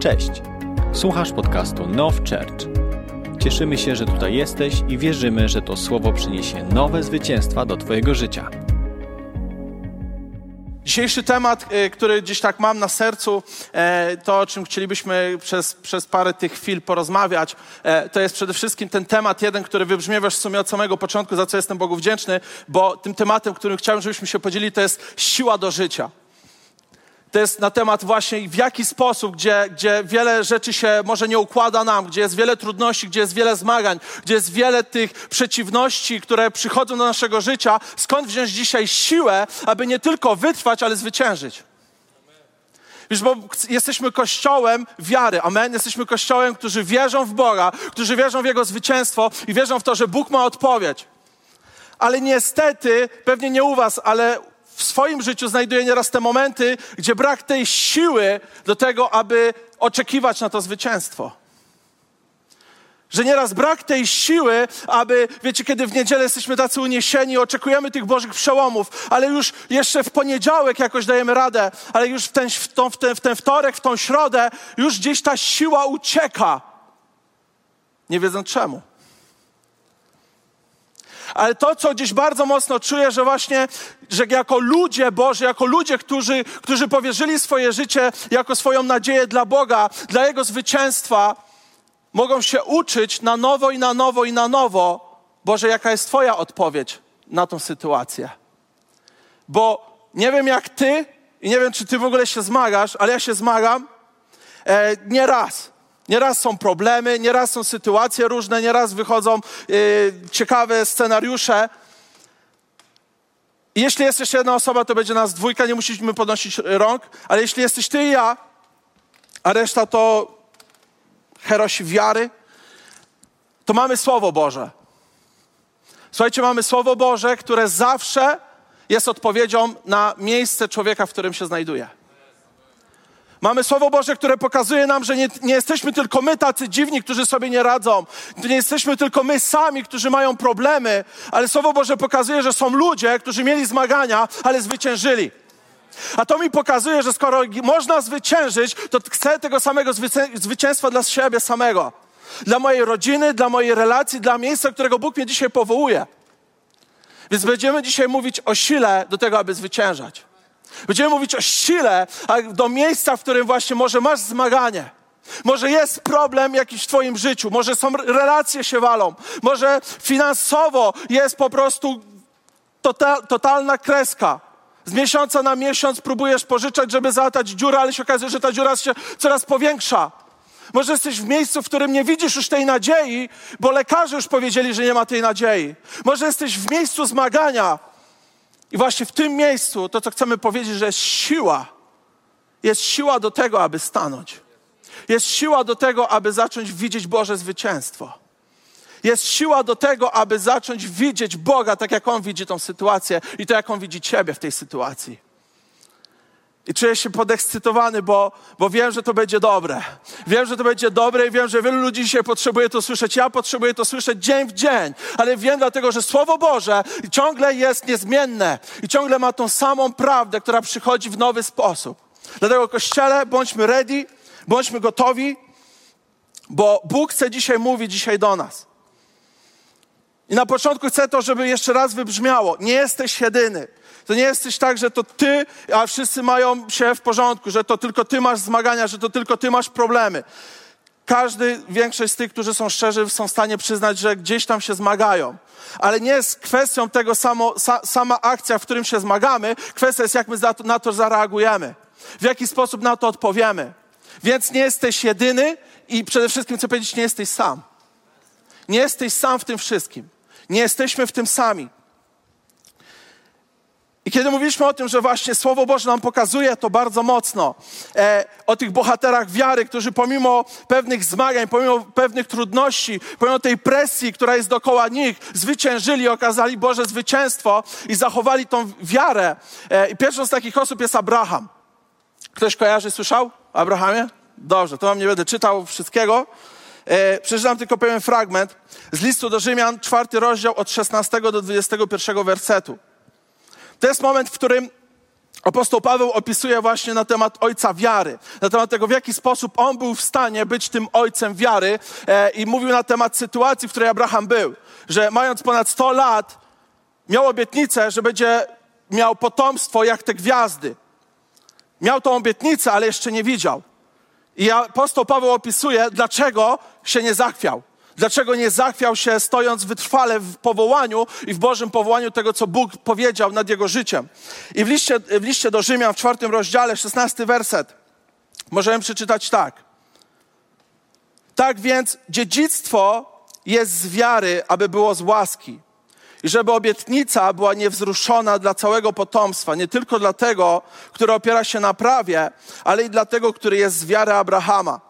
Cześć. Słuchasz podcastu Now Church. Cieszymy się, że tutaj jesteś i wierzymy, że to słowo przyniesie nowe zwycięstwa do Twojego życia. Dzisiejszy temat, y, który gdzieś tak mam na sercu, e, to o czym chcielibyśmy przez, przez parę tych chwil porozmawiać, e, to jest przede wszystkim ten temat jeden, który wybrzmiewa w sumie od samego początku, za co jestem Bogu wdzięczny, bo tym tematem, którym chciałem, żebyśmy się podzielili, to jest siła do życia. To jest na temat właśnie w jaki sposób, gdzie, gdzie wiele rzeczy się może nie układa nam, gdzie jest wiele trudności, gdzie jest wiele zmagań, gdzie jest wiele tych przeciwności, które przychodzą do naszego życia, skąd wziąć dzisiaj siłę, aby nie tylko wytrwać, ale zwyciężyć. Wiesz, bo jesteśmy kościołem wiary, amen? Jesteśmy kościołem, którzy wierzą w Boga, którzy wierzą w Jego zwycięstwo i wierzą w to, że Bóg ma odpowiedź. Ale niestety, pewnie nie u was, ale w swoim życiu znajduję nieraz te momenty, gdzie brak tej siły do tego, aby oczekiwać na to zwycięstwo. Że nieraz brak tej siły, aby, wiecie, kiedy w niedzielę jesteśmy tacy uniesieni, oczekujemy tych Bożych przełomów, ale już jeszcze w poniedziałek jakoś dajemy radę, ale już w ten, w, tą, w, ten, w ten wtorek, w tą środę, już gdzieś ta siła ucieka. Nie wiedząc czemu. Ale to, co gdzieś bardzo mocno czuję, że właśnie, że jako ludzie Boży, jako ludzie, którzy, którzy powierzyli swoje życie jako swoją nadzieję dla Boga, dla Jego zwycięstwa, mogą się uczyć na nowo i na nowo i na nowo, Boże, jaka jest Twoja odpowiedź na tą sytuację. Bo nie wiem jak Ty i nie wiem, czy Ty w ogóle się zmagasz, ale ja się zmagam e, nie raz. Nieraz są problemy, nieraz są sytuacje różne, nieraz wychodzą yy, ciekawe scenariusze. I jeśli jest jeszcze jedna osoba, to będzie nas dwójka, nie musimy podnosić rąk, ale jeśli jesteś ty i ja, a reszta to herosi wiary, to mamy Słowo Boże. Słuchajcie, mamy Słowo Boże, które zawsze jest odpowiedzią na miejsce człowieka, w którym się znajduje. Mamy Słowo Boże, które pokazuje nam, że nie, nie, jesteśmy tylko my tacy dziwni, którzy sobie nie radzą. Nie jesteśmy tylko my sami, którzy mają problemy, ale Słowo Boże pokazuje, że są ludzie, którzy mieli zmagania, ale zwyciężyli. A to mi pokazuje, że skoro można zwyciężyć, to chcę tego samego zwycięstwa dla siebie samego. Dla mojej rodziny, dla mojej relacji, dla miejsca, którego Bóg mnie dzisiaj powołuje. Więc będziemy dzisiaj mówić o sile do tego, aby zwyciężać. Będziemy mówić o sile, do miejsca, w którym właśnie może masz zmaganie. Może jest problem jakiś w Twoim życiu, może są relacje się walą, może finansowo jest po prostu total, totalna kreska. Z miesiąca na miesiąc próbujesz pożyczać, żeby załatać dziurę, ale się okazuje, że ta dziura się coraz powiększa. Może jesteś w miejscu, w którym nie widzisz już tej nadziei, bo lekarze już powiedzieli, że nie ma tej nadziei. Może jesteś w miejscu zmagania, i właśnie w tym miejscu to, co chcemy powiedzieć, że jest siła. Jest siła do tego, aby stanąć. Jest siła do tego, aby zacząć widzieć Boże zwycięstwo. Jest siła do tego, aby zacząć widzieć Boga tak, jak On widzi tą sytuację i to, jak On widzi Ciebie w tej sytuacji. I czuję się podekscytowany, bo, bo wiem, że to będzie dobre. Wiem, że to będzie dobre i wiem, że wielu ludzi dzisiaj potrzebuje to słyszeć. Ja potrzebuję to słyszeć dzień w dzień, ale wiem dlatego, że Słowo Boże ciągle jest niezmienne i ciągle ma tą samą prawdę, która przychodzi w nowy sposób. Dlatego, Kościele, bądźmy ready, bądźmy gotowi, bo Bóg chce dzisiaj mówić dzisiaj do nas. I na początku chcę to, żeby jeszcze raz wybrzmiało. Nie jesteś jedyny. To nie jesteś tak, że to ty, a wszyscy mają się w porządku, że to tylko ty masz zmagania, że to tylko ty masz problemy. Każdy, większość z tych, którzy są szczerzy, są w stanie przyznać, że gdzieś tam się zmagają. Ale nie jest kwestią tego samo, sa, sama akcja, w którym się zmagamy. Kwestia jest, jak my na to, na to zareagujemy. W jaki sposób na to odpowiemy. Więc nie jesteś jedyny i przede wszystkim chcę powiedzieć, nie jesteś sam. Nie jesteś sam w tym wszystkim. Nie jesteśmy w tym sami. I kiedy mówiliśmy o tym, że właśnie Słowo Boże nam pokazuje to bardzo mocno, e, o tych bohaterach wiary, którzy pomimo pewnych zmagań, pomimo pewnych trudności, pomimo tej presji, która jest dookoła nich, zwyciężyli, okazali Boże zwycięstwo i zachowali tą wiarę. E, I pierwszą z takich osób jest Abraham. Ktoś kojarzy, słyszał o Abrahamie? Dobrze, to wam nie będę czytał wszystkiego. E, przeczytam tylko pewien fragment z listu do Rzymian, czwarty rozdział od 16 do 21 wersetu. To jest moment, w którym Apostoł Paweł opisuje właśnie na temat ojca wiary, na temat tego, w jaki sposób on był w stanie być tym ojcem wiary e, i mówił na temat sytuacji, w której Abraham był, że mając ponad 100 lat, miał obietnicę, że będzie miał potomstwo jak te gwiazdy. Miał tą obietnicę, ale jeszcze nie widział. I apostoł Paweł opisuje, dlaczego się nie zachwiał. Dlaczego nie zachwiał się, stojąc wytrwale w powołaniu i w Bożym powołaniu tego, co Bóg powiedział nad jego życiem. I w liście, w liście do Rzymian, w czwartym rozdziale, szesnasty werset, możemy przeczytać tak. Tak więc dziedzictwo jest z wiary, aby było z łaski. I żeby obietnica była niewzruszona dla całego potomstwa, nie tylko dla tego, który opiera się na prawie, ale i dla tego, który jest z wiary Abrahama,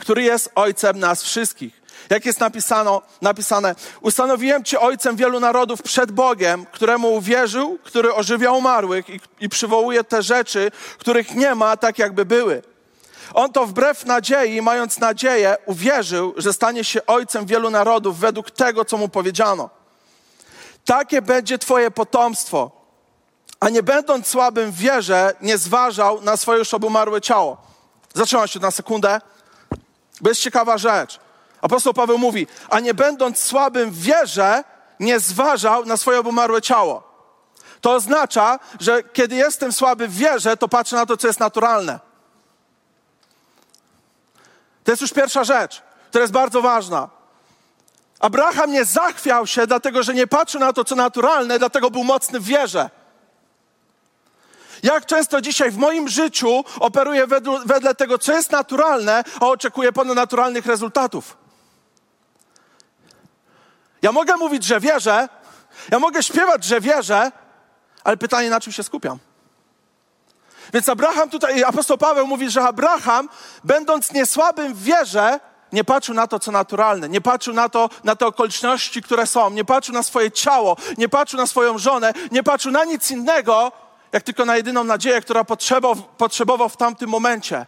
który jest ojcem nas wszystkich. Jak jest napisano, napisane, ustanowiłem Cię ojcem wielu narodów przed Bogiem, któremu uwierzył, który ożywia umarłych i, i przywołuje te rzeczy, których nie ma, tak jakby były. On to wbrew nadziei, mając nadzieję, uwierzył, że stanie się ojcem wielu narodów według tego, co mu powiedziano. Takie będzie Twoje potomstwo. A nie będąc słabym w wierze, nie zważał na swoje już obumarłe ciało. Zatrzymam się na sekundę, bo jest ciekawa rzecz. Apostoł Paweł mówi, a nie będąc słabym w wierze, nie zważał na swoje obumarłe ciało. To oznacza, że kiedy jestem słaby w wierze, to patrzę na to, co jest naturalne. To jest już pierwsza rzecz, która jest bardzo ważna. Abraham nie zachwiał się, dlatego że nie patrzył na to, co naturalne, dlatego był mocny w wierze. Jak często dzisiaj w moim życiu operuję wedle, tego, co jest naturalne, a oczekuję ponadnaturalnych rezultatów. Ja mogę mówić, że wierzę, ja mogę śpiewać, że wierzę, ale pytanie, na czym się skupiam. Więc Abraham tutaj, apostoł Paweł mówi, że Abraham, będąc niesłabym w wierze, nie patrzył na to, co naturalne, nie patrzył na to, na te okoliczności, które są, nie patrzył na swoje ciało, nie patrzył na swoją żonę, nie patrzył na nic innego, jak tylko na jedyną nadzieję, która potrzebował, potrzebował w tamtym momencie.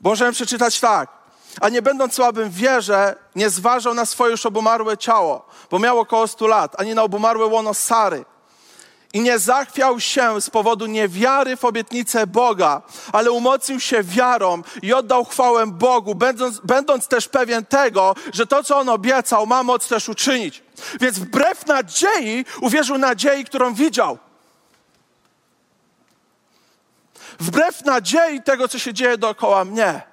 Możemy przeczytać tak. A nie będąc słabym w wierze, nie zważał na swoje już obumarłe ciało, bo miał około stu lat, ani na obumarłe łono Sary i nie zachwiał się z powodu niewiary w obietnicę Boga, ale umocnił się wiarą i oddał chwałę Bogu, będąc, będąc też pewien tego, że to, co on obiecał, ma moc też uczynić. Więc wbrew nadziei uwierzył nadziei, którą widział. Wbrew nadziei tego, co się dzieje dookoła mnie,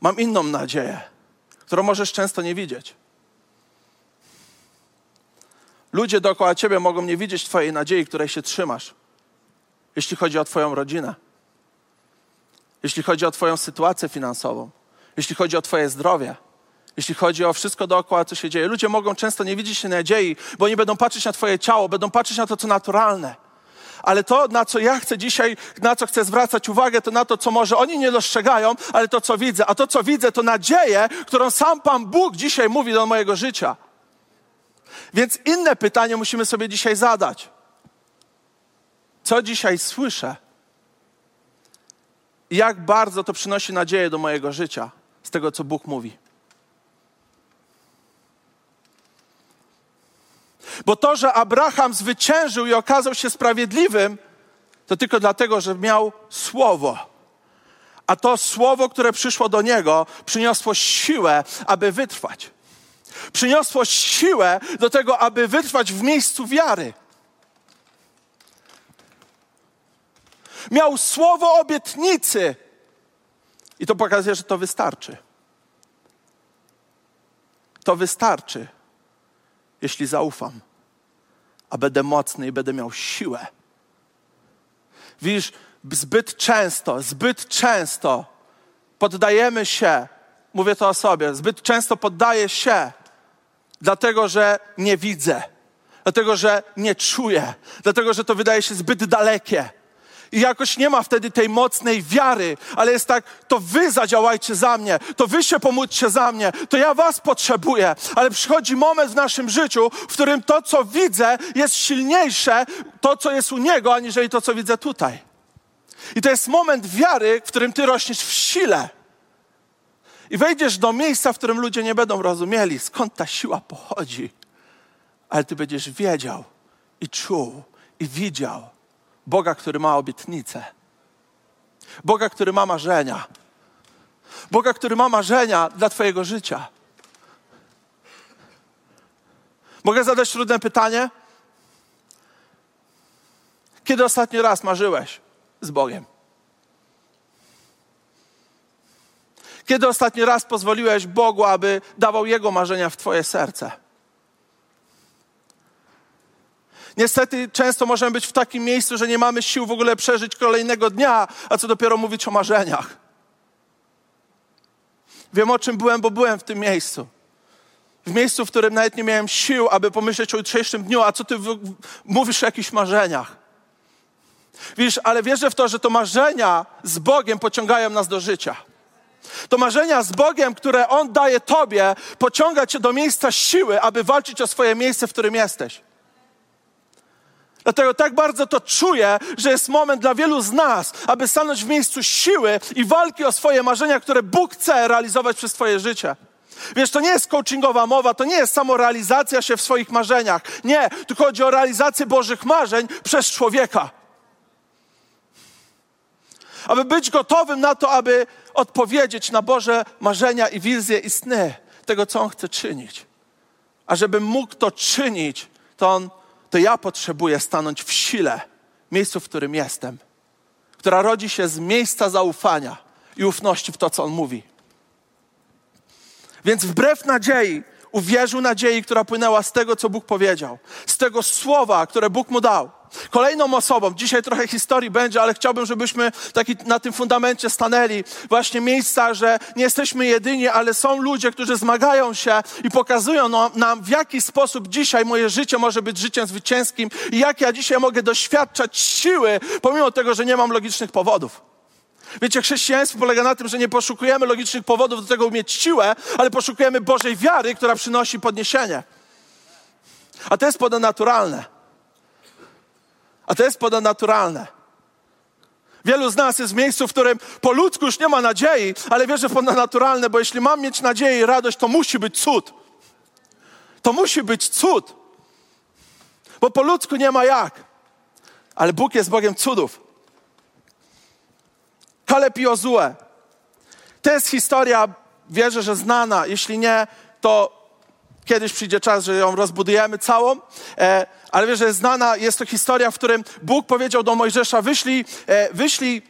mam inną nadzieję, którą możesz często nie widzieć. Ludzie dookoła ciebie mogą nie widzieć Twojej nadziei, której się trzymasz, jeśli chodzi o Twoją rodzinę, jeśli chodzi o Twoją sytuację finansową, jeśli chodzi o Twoje zdrowie, jeśli chodzi o wszystko dookoła, co się dzieje. Ludzie mogą często nie widzieć nadziei, bo nie będą patrzeć na Twoje ciało, będą patrzeć na to, co naturalne. Ale to, na co ja chcę dzisiaj, na co chcę zwracać uwagę, to na to, co może oni nie dostrzegają, ale to, co widzę. A to, co widzę, to nadzieję, którą sam Pan Bóg dzisiaj mówi do mojego życia. Więc inne pytanie musimy sobie dzisiaj zadać. Co dzisiaj słyszę? Jak bardzo to przynosi nadzieję do mojego życia z tego, co Bóg mówi? Bo to, że Abraham zwyciężył i okazał się sprawiedliwym, to tylko dlatego, że miał słowo. A to słowo, które przyszło do niego, przyniosło siłę, aby wytrwać przyniosło siłę do tego, aby wytrwać w miejscu wiary. Miał słowo obietnicy. I to pokazuje, że to wystarczy. To wystarczy, jeśli zaufam, a będę mocny i będę miał siłę. Widzisz, zbyt często, zbyt często poddajemy się, mówię to o sobie, zbyt często poddaję się dlatego że nie widzę, dlatego że nie czuję, dlatego że to wydaje się zbyt dalekie. I jakoś nie ma wtedy tej mocnej wiary, ale jest tak, to wy zadziałajcie za mnie, to wy się pomódźcie za mnie, to ja was potrzebuję. Ale przychodzi moment w naszym życiu, w którym to, co widzę, jest silniejsze, to, co jest u niego, aniżeli to, co widzę tutaj. I to jest moment wiary, w którym ty rośniesz w sile. I wejdziesz do miejsca, w którym ludzie nie będą rozumieli, skąd ta siła pochodzi. Ale ty będziesz wiedział i czuł i widział Boga, który ma obietnicę. Boga, który ma marzenia. Boga, który ma marzenia dla Twojego życia. Mogę zadać trudne pytanie? Kiedy ostatni raz marzyłeś z Bogiem? Kiedy ostatni raz pozwoliłeś Bogu, aby dawał Jego marzenia w Twoje serce? Niestety często możemy być w takim miejscu, że nie mamy sił w ogóle przeżyć kolejnego dnia, a co dopiero mówić o marzeniach. Wiem o czym byłem, bo byłem w tym miejscu. W miejscu, w którym nawet nie miałem sił, aby pomyśleć o jutrzejszym dniu, a co ty mówisz o jakichś marzeniach. Widzisz, ale wierzę w to, że to marzenia z Bogiem pociągają nas do życia. To marzenia z Bogiem, które On daje Tobie, pociąga Cię do miejsca siły, aby walczyć o swoje miejsce, w którym jesteś. Dlatego tak bardzo to czuję, że jest moment dla wielu z nas, aby stanąć w miejscu siły i walki o swoje marzenia, które Bóg chce realizować przez Twoje życie. Wiesz, to nie jest coachingowa mowa, to nie jest samorealizacja się w swoich marzeniach. Nie, tu chodzi o realizację Bożych marzeń przez człowieka. Aby być gotowym na to, aby odpowiedzieć na Boże marzenia i wizje i sny tego, co On chce czynić. A żeby mógł to czynić, to On to ja potrzebuję stanąć w sile, miejscu, w którym jestem, która rodzi się z miejsca zaufania i ufności w to, co On mówi. Więc wbrew nadziei, uwierzył nadziei, która płynęła z tego, co Bóg powiedział, z tego słowa, które Bóg mu dał. Kolejną osobą, dzisiaj trochę historii będzie, ale chciałbym, żebyśmy taki na tym fundamencie stanęli. Właśnie miejsca, że nie jesteśmy jedyni, ale są ludzie, którzy zmagają się i pokazują nam, w jaki sposób dzisiaj moje życie może być życiem zwycięskim i jak ja dzisiaj mogę doświadczać siły, pomimo tego, że nie mam logicznych powodów. Wiecie, chrześcijaństwo polega na tym, że nie poszukujemy logicznych powodów do tego, by mieć siłę, ale poszukujemy Bożej wiary, która przynosi podniesienie. A to jest ponadnaturalne. A to jest ponadnaturalne. Wielu z nas jest w miejscu, w którym po ludzku już nie ma nadziei, ale wierzę w ponadnaturalne, bo jeśli mam mieć nadzieję i radość, to musi być cud. To musi być cud. Bo po ludzku nie ma jak. Ale Bóg jest Bogiem cudów. Kaleb i Ozue. To jest historia, wierzę, że znana. Jeśli nie, to kiedyś przyjdzie czas, że ją rozbudujemy całą. E, ale wiesz, że znana, jest to historia, w którym Bóg powiedział do Mojżesza, wyślij, e, wyślij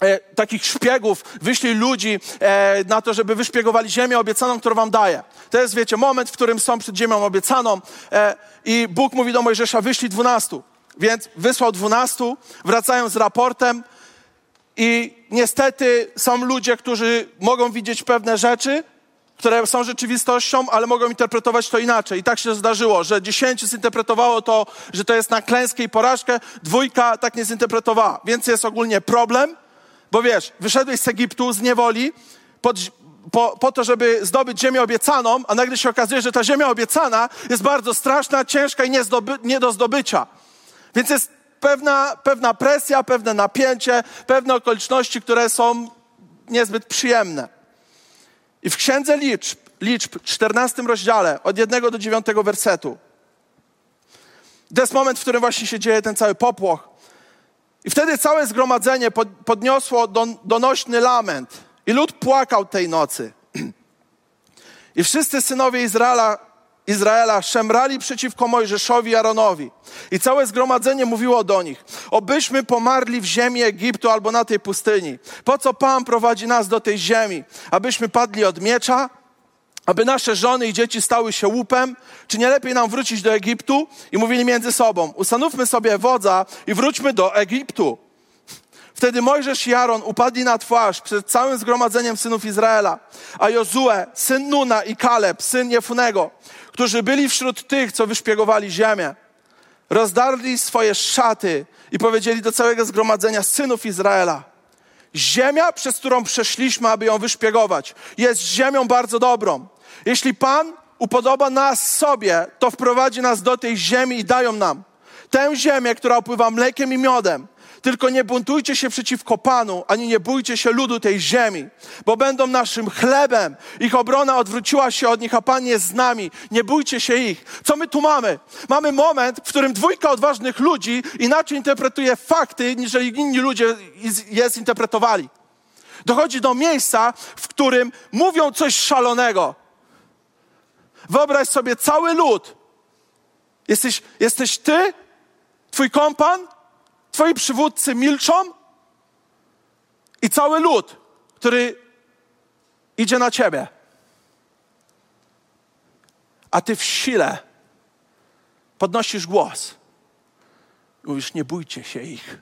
e, takich szpiegów, wyślij ludzi e, na to, żeby wyszpiegowali ziemię obiecaną, którą wam daję. To jest, wiecie, moment, w którym są przed ziemią obiecaną e, i Bóg mówi do Mojżesza, wyślij dwunastu. Więc wysłał dwunastu, wracają z raportem i niestety są ludzie, którzy mogą widzieć pewne rzeczy, które są rzeczywistością, ale mogą interpretować to inaczej. I tak się zdarzyło, że dziesięciu zinterpretowało to, że to jest na klęskę i porażkę, dwójka tak nie zinterpretowała. Więc jest ogólnie problem, bo wiesz, wyszedłeś z Egiptu, z niewoli, pod, po, po, to, żeby zdobyć ziemię obiecaną, a nagle się okazuje, że ta ziemia obiecana jest bardzo straszna, ciężka i nie, zdoby, nie do zdobycia. Więc jest pewna, pewna presja, pewne napięcie, pewne okoliczności, które są niezbyt przyjemne. I w Księdze Liczb, Liczb, 14 rozdziale, od 1 do 9 wersetu, to jest moment, w którym właśnie się dzieje ten cały popłoch. I wtedy całe zgromadzenie podniosło donośny lament. I lud płakał tej nocy. I wszyscy synowie Izraela Izraela szemrali przeciwko Mojżeszowi i Aaronowi. I całe zgromadzenie mówiło do nich, obyśmy pomarli w ziemi Egiptu albo na tej pustyni. Po co Pan prowadzi nas do tej ziemi? Abyśmy padli od miecza? Aby nasze żony i dzieci stały się łupem? Czy nie lepiej nam wrócić do Egiptu? I mówili między sobą, ustanówmy sobie wodza i wróćmy do Egiptu. Wtedy Mojżesz i Aaron upadli na twarz przed całym zgromadzeniem synów Izraela, a Jozue, syn Nuna i Kaleb, syn Jefunego, którzy byli wśród tych, co wyszpiegowali ziemię, rozdarli swoje szaty i powiedzieli do całego zgromadzenia synów Izraela: Ziemia, przez którą przeszliśmy, aby ją wyszpiegować, jest ziemią bardzo dobrą. Jeśli Pan upodoba nas sobie, to wprowadzi nas do tej ziemi i dają nam tę ziemię, która opływa mlekiem i miodem Tylko nie buntujcie się przeciwko Panu, ani nie bójcie się ludu tej ziemi, bo będą naszym chlebem. Ich obrona odwróciła się od nich, a Pan jest z nami. Nie bójcie się ich. Co my tu mamy? Mamy moment, w którym dwójka odważnych ludzi inaczej interpretuje fakty, niż inni ludzie je zinterpretowali. Dochodzi do miejsca, w którym mówią coś szalonego. Wyobraź sobie cały lud. Jesteś, jesteś ty, twój kompan, twoi przywódcy milczą i cały lud, który idzie na ciebie. A ty w sile podnosisz głos. Mówisz, nie bójcie się ich.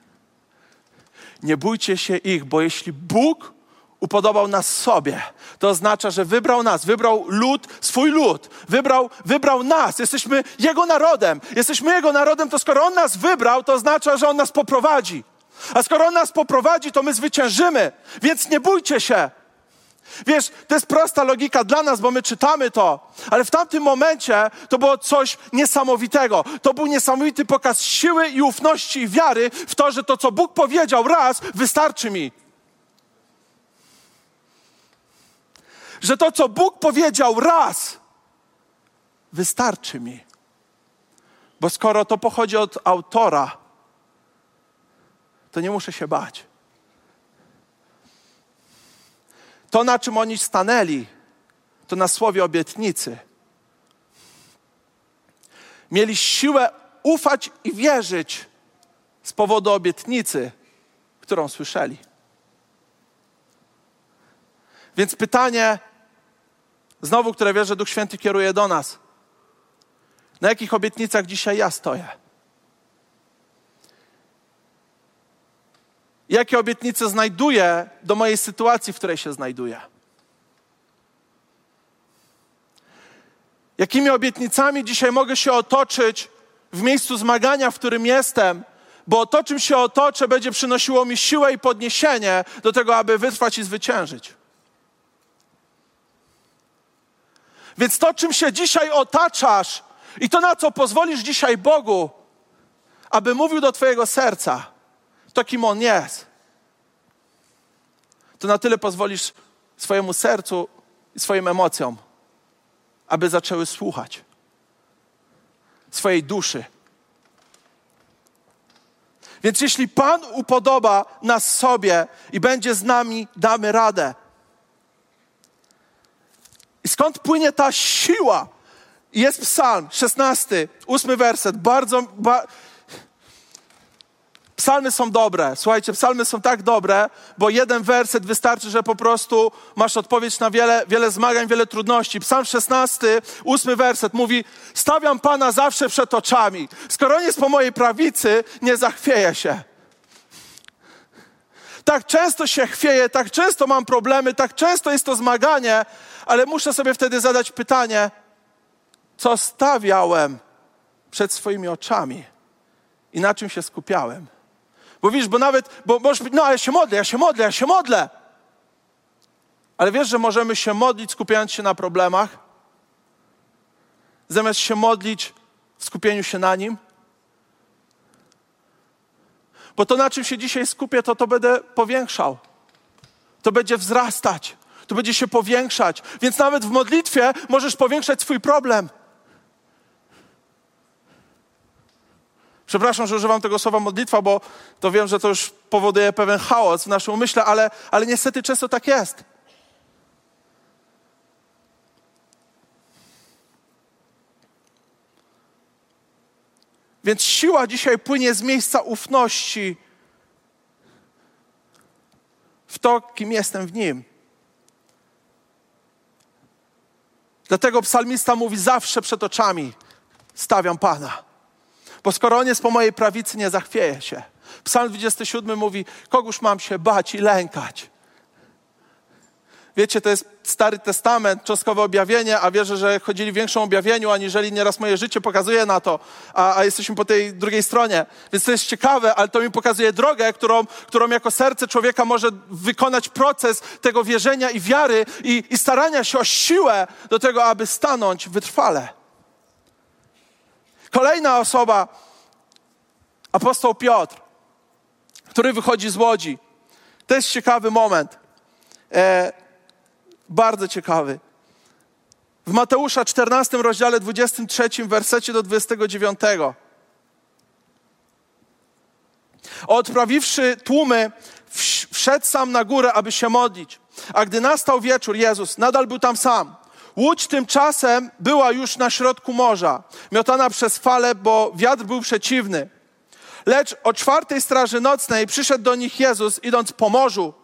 Nie bójcie się ich, bo jeśli Bóg upodobał nas sobie, to oznacza, że wybrał nas, wybrał lud, swój lud, wybrał, wybrał nas. Jesteśmy Jego narodem. Jesteśmy Jego narodem, to skoro On nas wybrał, to oznacza, że On nas poprowadzi. A skoro On nas poprowadzi, to my zwyciężymy. Więc nie bójcie się. Wiesz, to jest prosta logika dla nas, bo my czytamy to, ale w tamtym momencie to było coś niesamowitego. To był niesamowity pokaz siły i ufności i wiary w to, że to, co Bóg powiedział raz, wystarczy mi. Że to, co Bóg powiedział raz, wystarczy mi. Bo skoro to pochodzi od autora, to nie muszę się bać. To, na czym oni stanęli, to na słowie obietnicy. Mieli siłę ufać i wierzyć z powodu obietnicy, którą słyszeli. Więc pytanie, znowu, które wierzę, Duch Święty kieruje do nas. Na jakich obietnicach dzisiaj ja stoję? Jakie obietnice znajduję do mojej sytuacji, w której się znajduję? Jakimi obietnicami dzisiaj mogę się otoczyć w miejscu zmagania, w którym jestem, bo to, czym się otoczę, będzie przynosiło mi siłę i podniesienie do tego, aby wytrwać i zwyciężyć. Więc to, czym się dzisiaj otaczasz i to, na co pozwolisz dzisiaj Bogu, aby mówił do Twojego serca, to kim On jest, to na tyle pozwolisz swojemu sercu i swoim emocjom, aby zaczęły słuchać swojej duszy. Więc jeśli Pan upodoba nas sobie i będzie z nami, damy radę. I skąd płynie ta siła? Jest psalm 16, ósmy werset. Bardzo, ba... Psalmy są dobre. Słuchajcie, psalmy są tak dobre, bo jeden werset wystarczy, że po prostu masz odpowiedź na wiele, wiele zmagań, wiele trudności. Psalm 16, ósmy werset mówi: Stawiam Pana zawsze przed oczami. Skoro on jest po mojej prawicy, nie zachwieję się. Tak często się chwieję, tak często mam problemy, tak często jest to zmaganie, ale muszę sobie wtedy zadać pytanie, co stawiałem przed swoimi oczami i na czym się skupiałem. Bo wiesz, bo nawet, bo możesz być, no ja się modlę, ja się modlę, ja się modlę. Ale wiesz, że możemy się modlić skupiając się na problemach, zamiast się modlić w skupieniu się na Nim? Bo to, na czym się dzisiaj skupię, to to będę powiększał. To będzie wzrastać. To będzie się powiększać. Więc nawet w modlitwie możesz powiększać swój problem. Przepraszam, że używam tego słowa modlitwa, bo to wiem, że to już powoduje pewien chaos w naszym umyśle, ale, ale niestety często tak jest. Więc siła dzisiaj płynie z miejsca ufności w to, kim jestem w Nim. Dlatego psalmista mówi zawsze przed oczami stawiam Pana. Bo skoro On jest po mojej prawicy, nie zachwieje się. Psalm 27 mówi, kogóż mam się bać i lękać. Wiecie, to jest Stary Testament, cząstkowe objawienie, a wierzę, że chodzili w większym objawieniu, aniżeli nieraz moje życie pokazuje na to, a, a, jesteśmy po tej drugiej stronie. Więc to jest ciekawe, ale to mi pokazuje drogę, którą, którą jako serce człowieka może wykonać proces tego wierzenia i wiary i, i starania się o siłę do tego, aby stanąć wytrwale. Kolejna osoba, apostoł Piotr. który wychodzi z łodzi. To jest ciekawy moment. E, bardzo ciekawy. W Mateusza 14 rozdziale 23 wersecie do 29. Odprawiwszy tłumy, wszedł sam na górę, aby się modlić. A gdy nastał wieczór, Jezus nadal był tam sam. Łódź tymczasem była już na środku morza, miotana przez fale, bo wiatr był przeciwny. Lecz o czwartej straży nocnej przyszedł do nich Jezus, idąc po morzu.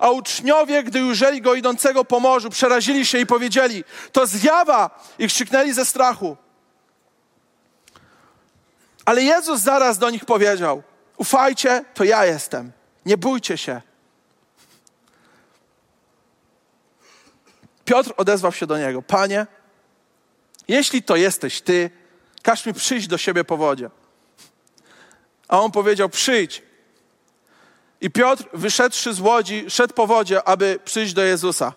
A uczniowie, gdy ujrzeli go idącego po morzu, przerazili się i powiedzieli: To zjawa! I krzyknęli ze strachu. Ale Jezus zaraz do nich powiedział: Ufajcie, to ja jestem. Nie bójcie się. Piotr odezwał się do niego: Panie, jeśli to jesteś ty, każ mi przyjść do siebie po wodzie. A on powiedział: Przyjdź. I Piotr, wyszedłszy z łodzi, szedł po wodzie, aby przyjść do Jezusa.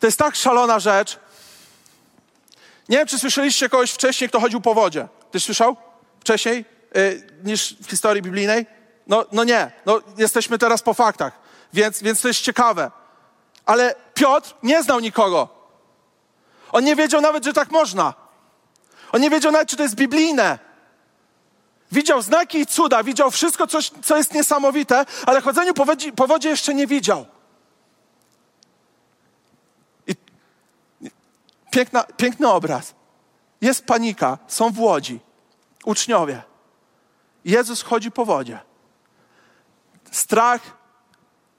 To jest tak szalona rzecz. Nie wiem, czy słyszeliście kogoś wcześniej, kto chodził po wodzie. Ty słyszał wcześniej yy, niż w historii biblijnej? No, no nie, no, jesteśmy teraz po faktach, więc, więc to jest ciekawe. Ale Piotr nie znał nikogo. On nie wiedział nawet, że tak można. On nie wiedział nawet, czy to jest biblijne. Widział znaki i cuda, widział wszystko, co jest niesamowite, ale chodzeniu po wodzie, po wodzie jeszcze nie widział. I piękna, piękny obraz. Jest panika, są w łodzi, uczniowie. Jezus chodzi po wodzie. Strach,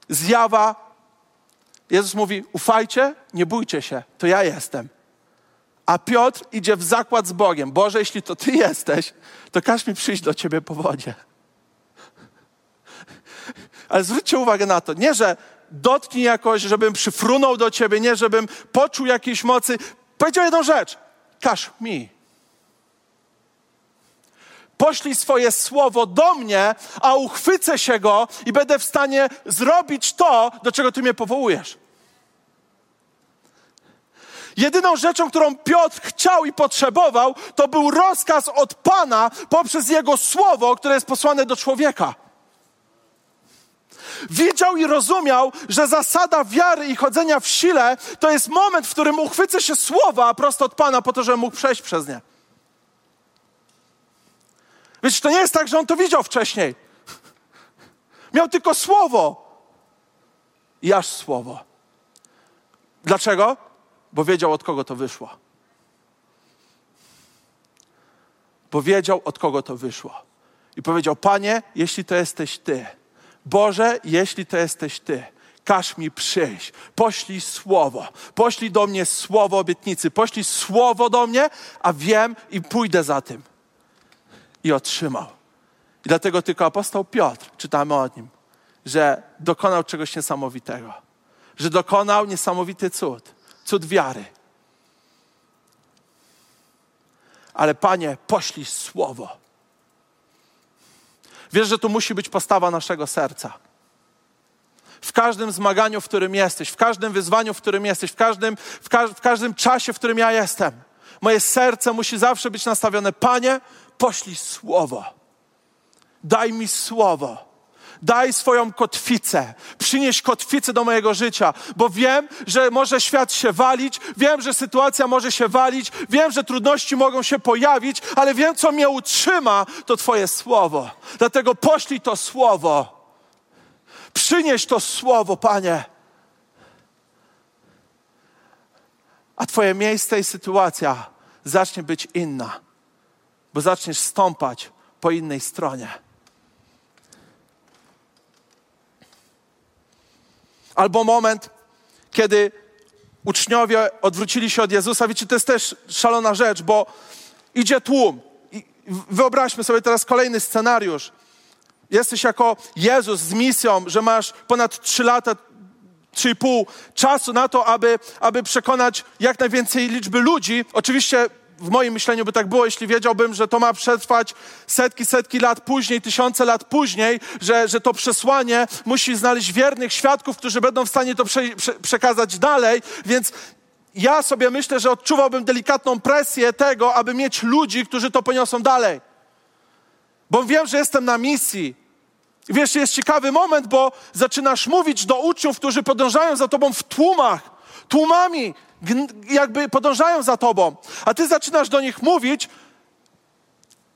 zjawa. Jezus mówi: Ufajcie, nie bójcie się, to ja jestem. A Piotr idzie w zakład z Bogiem. Boże, jeśli to Ty jesteś, to każ mi przyjść do Ciebie po wodzie. Ale zwróćcie uwagę na to, nie, że dotknij jakoś, żebym przyfrunął do Ciebie, nie, żebym poczuł jakiejś mocy. Powiedział jedną rzecz. Każ mi. Poślij swoje słowo do mnie, a uchwycę się go i będę w stanie zrobić to, do czego Ty mnie powołujesz. Jedyną rzeczą, którą Piotr chciał i potrzebował, to był rozkaz od Pana poprzez Jego słowo, które jest posłane do człowieka. Wiedział i rozumiał, że zasada wiary i chodzenia w sile to jest moment, w którym uchwycę się słowa prosto od Pana po to, żeby mógł przejść przez nie. Więc to nie jest tak, że on to widział wcześniej. Miał tylko słowo. I aż słowo. Dlaczego? Bo wiedział, od kogo to wyszło. Bo wiedział, od kogo to wyszło. I powiedział: Panie, jeśli to jesteś Ty, Boże, jeśli to jesteś Ty, każ mi przyjść, poślij słowo, poślij do mnie słowo obietnicy, poślij słowo do mnie, a wiem i pójdę za tym. I otrzymał. I dlatego tylko apostoł Piotr, czytamy o nim, że dokonał czegoś niesamowitego, że dokonał niesamowity cud cud wiary. Ale Panie, poślij słowo. Wiesz, że tu musi być postawa naszego serca. W każdym zmaganiu, w którym jesteś, w każdym wyzwaniu, w którym jesteś, w każdym, w, ka w każdym czasie, w którym ja jestem, moje serce musi zawsze być nastawione. Panie, poślij słowo. Daj mi słowo Daj swoją kotwicę, przynieś kotwicę do mojego życia, bo wiem, że może świat się walić, wiem, że sytuacja może się walić, wiem, że trudności mogą się pojawić, ale wiem, co mnie utrzyma, to Twoje słowo. Dlatego poślij to słowo. Przynieś to słowo, Panie. A Twoje miejsce i sytuacja zacznie być inna, bo zaczniesz stąpać po innej stronie. Albo moment, kiedy uczniowie odwrócili się od Jezusa. Wiecie, to jest też szalona rzecz, bo idzie tłum. I wyobraźmy sobie teraz kolejny scenariusz. Jesteś jako Jezus z misją, że masz ponad trzy lata, trzy i pół czasu na to, aby, aby przekonać jak najwięcej liczby ludzi. Oczywiście w moim myśleniu by tak było, jeśli wiedziałbym, że to ma przetrwać setki, setki lat później, tysiące lat później, że, że to przesłanie musi znaleźć wiernych świadków, którzy będą w stanie to prze, prze, przekazać dalej, więc ja sobie myślę, że odczuwałbym delikatną presję tego, aby mieć ludzi, którzy to poniosą dalej. bo wiem, że jestem na misji. I wiesz, jest ciekawy moment, bo zaczynasz mówić do uczniów, którzy podążają za tobą w tłumach, tłumami, jakby podążają za tobą, a ty zaczynasz do nich mówić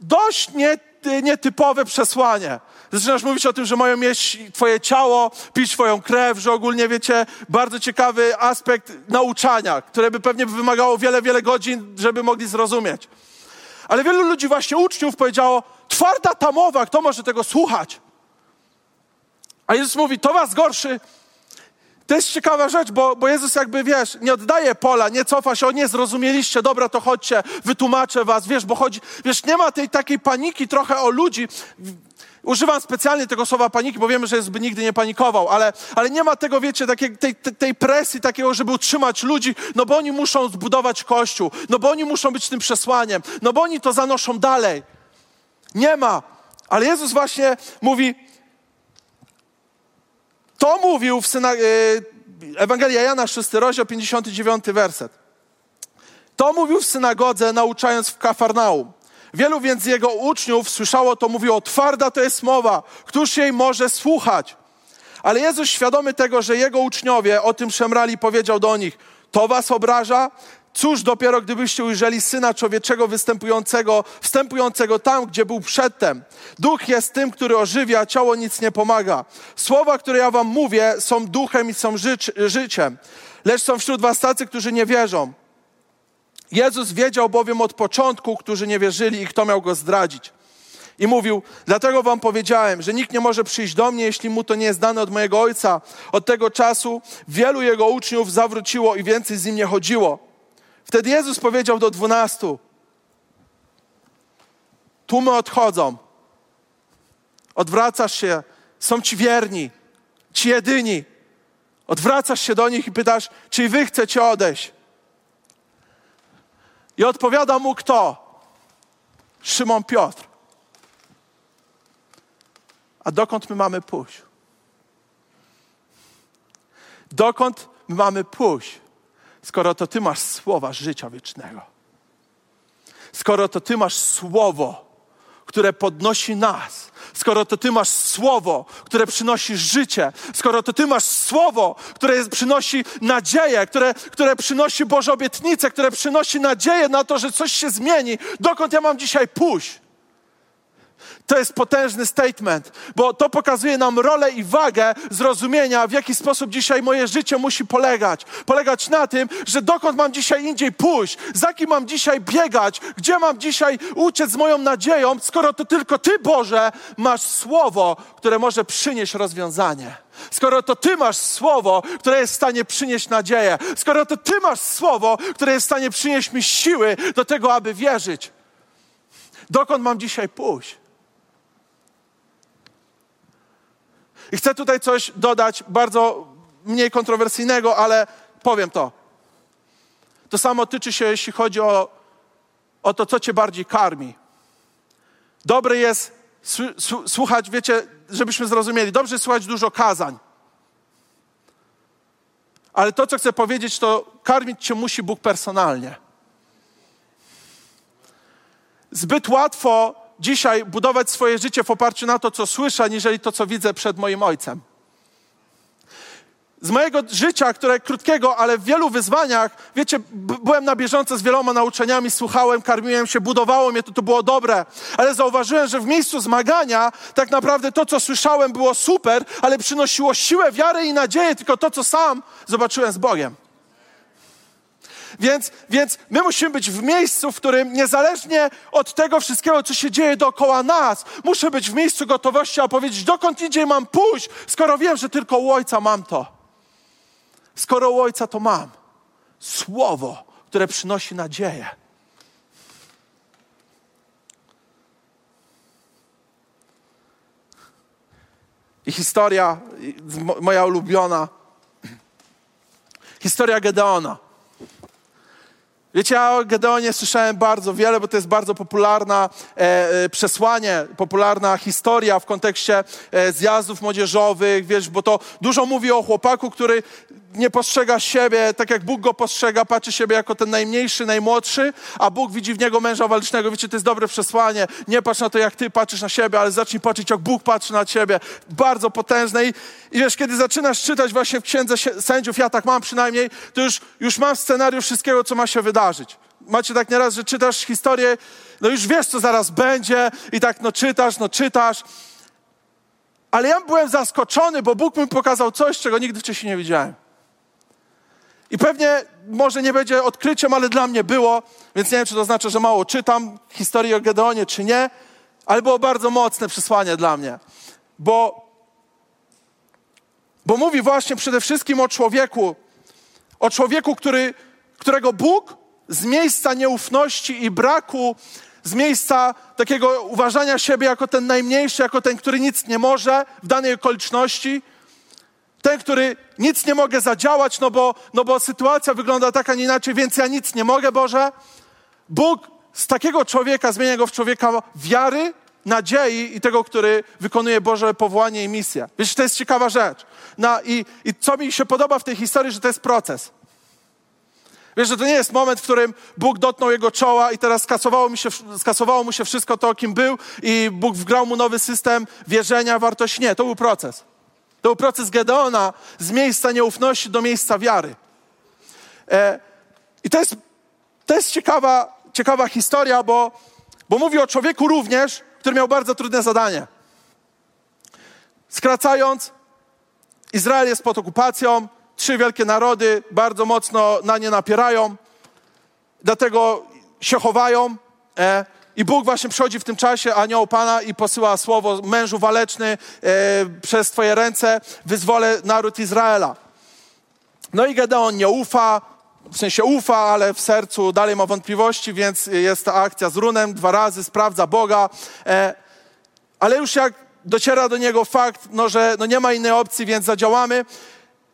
dość nie, nietypowe przesłanie. Zaczynasz mówić o tym, że mają mieć twoje ciało, pić twoją krew, że ogólnie wiecie, bardzo ciekawy aspekt nauczania, które by pewnie wymagało wiele, wiele godzin, żeby mogli zrozumieć. Ale wielu ludzi, właśnie uczniów, powiedziało, twarda ta mowa, kto może tego słuchać? A Jezus mówi, to was gorszy. To jest ciekawa rzecz, bo, bo Jezus jakby, wiesz, nie oddaje pola, nie cofa się, o nie zrozumieliście, dobra, to chodźcie, wytłumaczę was, wiesz, bo chodzi, wiesz, nie ma tej takiej paniki trochę o ludzi. Używam specjalnie tego słowa paniki, bo wiemy, że Jezus by nigdy nie panikował, ale, ale nie ma tego, wiecie, takiej, tej, tej presji takiego, żeby utrzymać ludzi, no bo oni muszą zbudować Kościół, no bo oni muszą być tym przesłaniem, no bo oni to zanoszą dalej. Nie ma. Ale Jezus właśnie mówi, to mówił w syna... E, Ewangelia Jana, 6 rozdział, 59 werset. To mówił w synagodze, nauczając w Kafarnaum. Wielu więc z jego uczniów słyszało to, mówiło, twarda to jest mowa, któż jej może słuchać? Ale Jezus świadomy tego, że jego uczniowie o tym szemrali, powiedział do nich, to was obraża? Cóż dopiero gdybyście ujrzeli Syna Człowieczego występującego, wstępującego tam, gdzie był przedtem. Duch jest tym, który ożywia, ciało nic nie pomaga. Słowa, które ja wam mówię, są duchem i są życiem. Lecz są wśród was tacy, którzy nie wierzą. Jezus wiedział bowiem od początku, którzy nie wierzyli i kto miał go zdradzić. I mówił, dlatego wam powiedziałem, że nikt nie może przyjść do mnie, jeśli mu to nie jest dane od mojego Ojca. Od tego czasu wielu jego uczniów zawróciło i więcej z nim nie chodziło. Wtedy Jezus powiedział do dwunastu: Tłumy odchodzą. Odwracasz się, są ci wierni, ci jedyni. Odwracasz się do nich i pytasz, czy wy chcecie odejść? I odpowiada mu kto? Szymon Piotr. A dokąd my mamy pójść? Dokąd my mamy pójść? Skoro to Ty masz słowa życia wiecznego. Skoro to Ty masz słowo, które podnosi nas, skoro to Ty masz słowo, które przynosi życie, skoro to Ty masz słowo, które przynosi nadzieję, które, które przynosi Boże obietnice, które przynosi nadzieję na to, że coś się zmieni, dokąd ja mam dzisiaj pójść? To jest potężny statement, bo to pokazuje nam rolę i wagę zrozumienia, w jaki sposób dzisiaj moje życie musi polegać. Polegać na tym, że dokąd mam dzisiaj indziej pójść, za kim mam dzisiaj biegać, gdzie mam dzisiaj uciec z moją nadzieją, skoro to tylko Ty, Boże, masz słowo, które może przynieść rozwiązanie. Skoro to Ty masz słowo, które jest w stanie przynieść nadzieję, skoro to Ty masz słowo, które jest w stanie przynieść mi siły do tego, aby wierzyć. Dokąd mam dzisiaj pójść? I chcę tutaj coś dodać bardzo mniej kontrowersyjnego, ale powiem to. To samo tyczy się, jeśli chodzi o, o to, co cię bardziej karmi. Dobre jest słuchać, wiecie, żebyśmy zrozumieli, dobrze słuchać dużo kazań. Ale to, co chcę powiedzieć, to karmić cię musi Bóg personalnie. Zbyt łatwo dzisiaj budować swoje życie w oparciu na to, co słyszę, aniżeli to, co widzę przed moim ojcem. Z mojego życia, które krótkiego, ale w wielu wyzwaniach, wiecie, byłem na bieżąco z wieloma nauczaniami, słuchałem, karmiłem się, budowało mnie, to, to było dobre, ale zauważyłem, że w miejscu zmagania tak naprawdę to, co słyszałem, było super, ale przynosiło siłę, wiarę i nadzieję, tylko to, co sam zobaczyłem z Bogiem. Więc, więc my musimy być w miejscu, w którym niezależnie od tego wszystkiego, co się dzieje dookoła nas, muszę być w miejscu gotowości, a powiedzieć, dokąd indziej mam pójść, skoro wiem, że tylko u Ojca mam to. Skoro u Ojca to mam. Słowo, które przynosi nadzieję. I historia, moja ulubiona, historia Gedeona. Wiecie, ja o Gedeonie słyszałem bardzo wiele, bo to jest bardzo popularna e, e, przesłanie, popularna historia w kontekście e, zjazdów młodzieżowych, wiesz, bo to dużo mówi o chłopaku, który nie postrzega siebie tak, jak Bóg go postrzega, patrzy siebie jako ten najmniejszy, najmłodszy, a Bóg widzi w niego męża walecznego. Wiecie, to jest dobre przesłanie. Nie patrz na to, jak ty patrzysz na siebie, ale zacznij patrzeć, jak Bóg patrzy na ciebie. Bardzo potężne. I, i wiesz, kiedy zaczynasz czytać właśnie w Księdze Sędziów, ja tak mam przynajmniej, to już, już mam scenariusz wszystkiego, co ma się wydarzyć. Macie tak nieraz, że czytasz historię, no już wiesz, co zaraz będzie i tak no czytasz, no czytasz. Ale ja byłem zaskoczony, bo Bóg mi pokazał coś, czego nigdy wcześniej nie widziałem. I pewnie może nie będzie odkryciem, ale dla mnie było, więc nie wiem, czy to znaczy, że mało czytam historię o Gedeonie, czy nie, ale było bardzo mocne przesłanie dla mnie. Bo, bo mówi właśnie przede wszystkim o człowieku, o człowieku, który, którego Bóg z miejsca nieufności i braku, z miejsca takiego uważania siebie jako ten najmniejszy, jako ten, który nic nie może w danej okoliczności, ten, który nic nie mogę zadziałać, no bo, no bo sytuacja wygląda tak, a nie inaczej, więc ja nic nie mogę, Boże. Bóg z takiego człowieka zmienia go w człowieka wiary, nadziei i tego, który wykonuje Boże powołanie i misję. Wiesz, to jest ciekawa rzecz. No, i, I co mi się podoba w tej historii, że to jest proces. Wiesz, że to nie jest moment, w którym Bóg dotknął jego czoła i teraz skasowało, mi się, skasowało mu się wszystko to, kim był i Bóg wgrał mu nowy system wierzenia, wartości. Nie, to był proces. To był proces Gedeona z miejsca nieufności do miejsca wiary. E, I to jest, to jest ciekawa, ciekawa historia, bo, bo mówi o człowieku również, który miał bardzo trudne zadanie. Skracając, Izrael jest pod okupacją, trzy wielkie narody bardzo mocno na nie napierają, dlatego się chowają. E, I Bóg właśnie przychodzi w tym czasie, anioł Pana, i posyła słowo, mężu waleczny, e, przez Twoje ręce wyzwolę naród Izraela. No i Gedeon nie ufa, w sensie ufa, ale w sercu dalej ma wątpliwości, więc jest ta akcja z runem, dwa razy sprawdza Boga. E, ale już jak dociera do niego fakt, no, że no nie ma innej opcji, więc zadziałamy.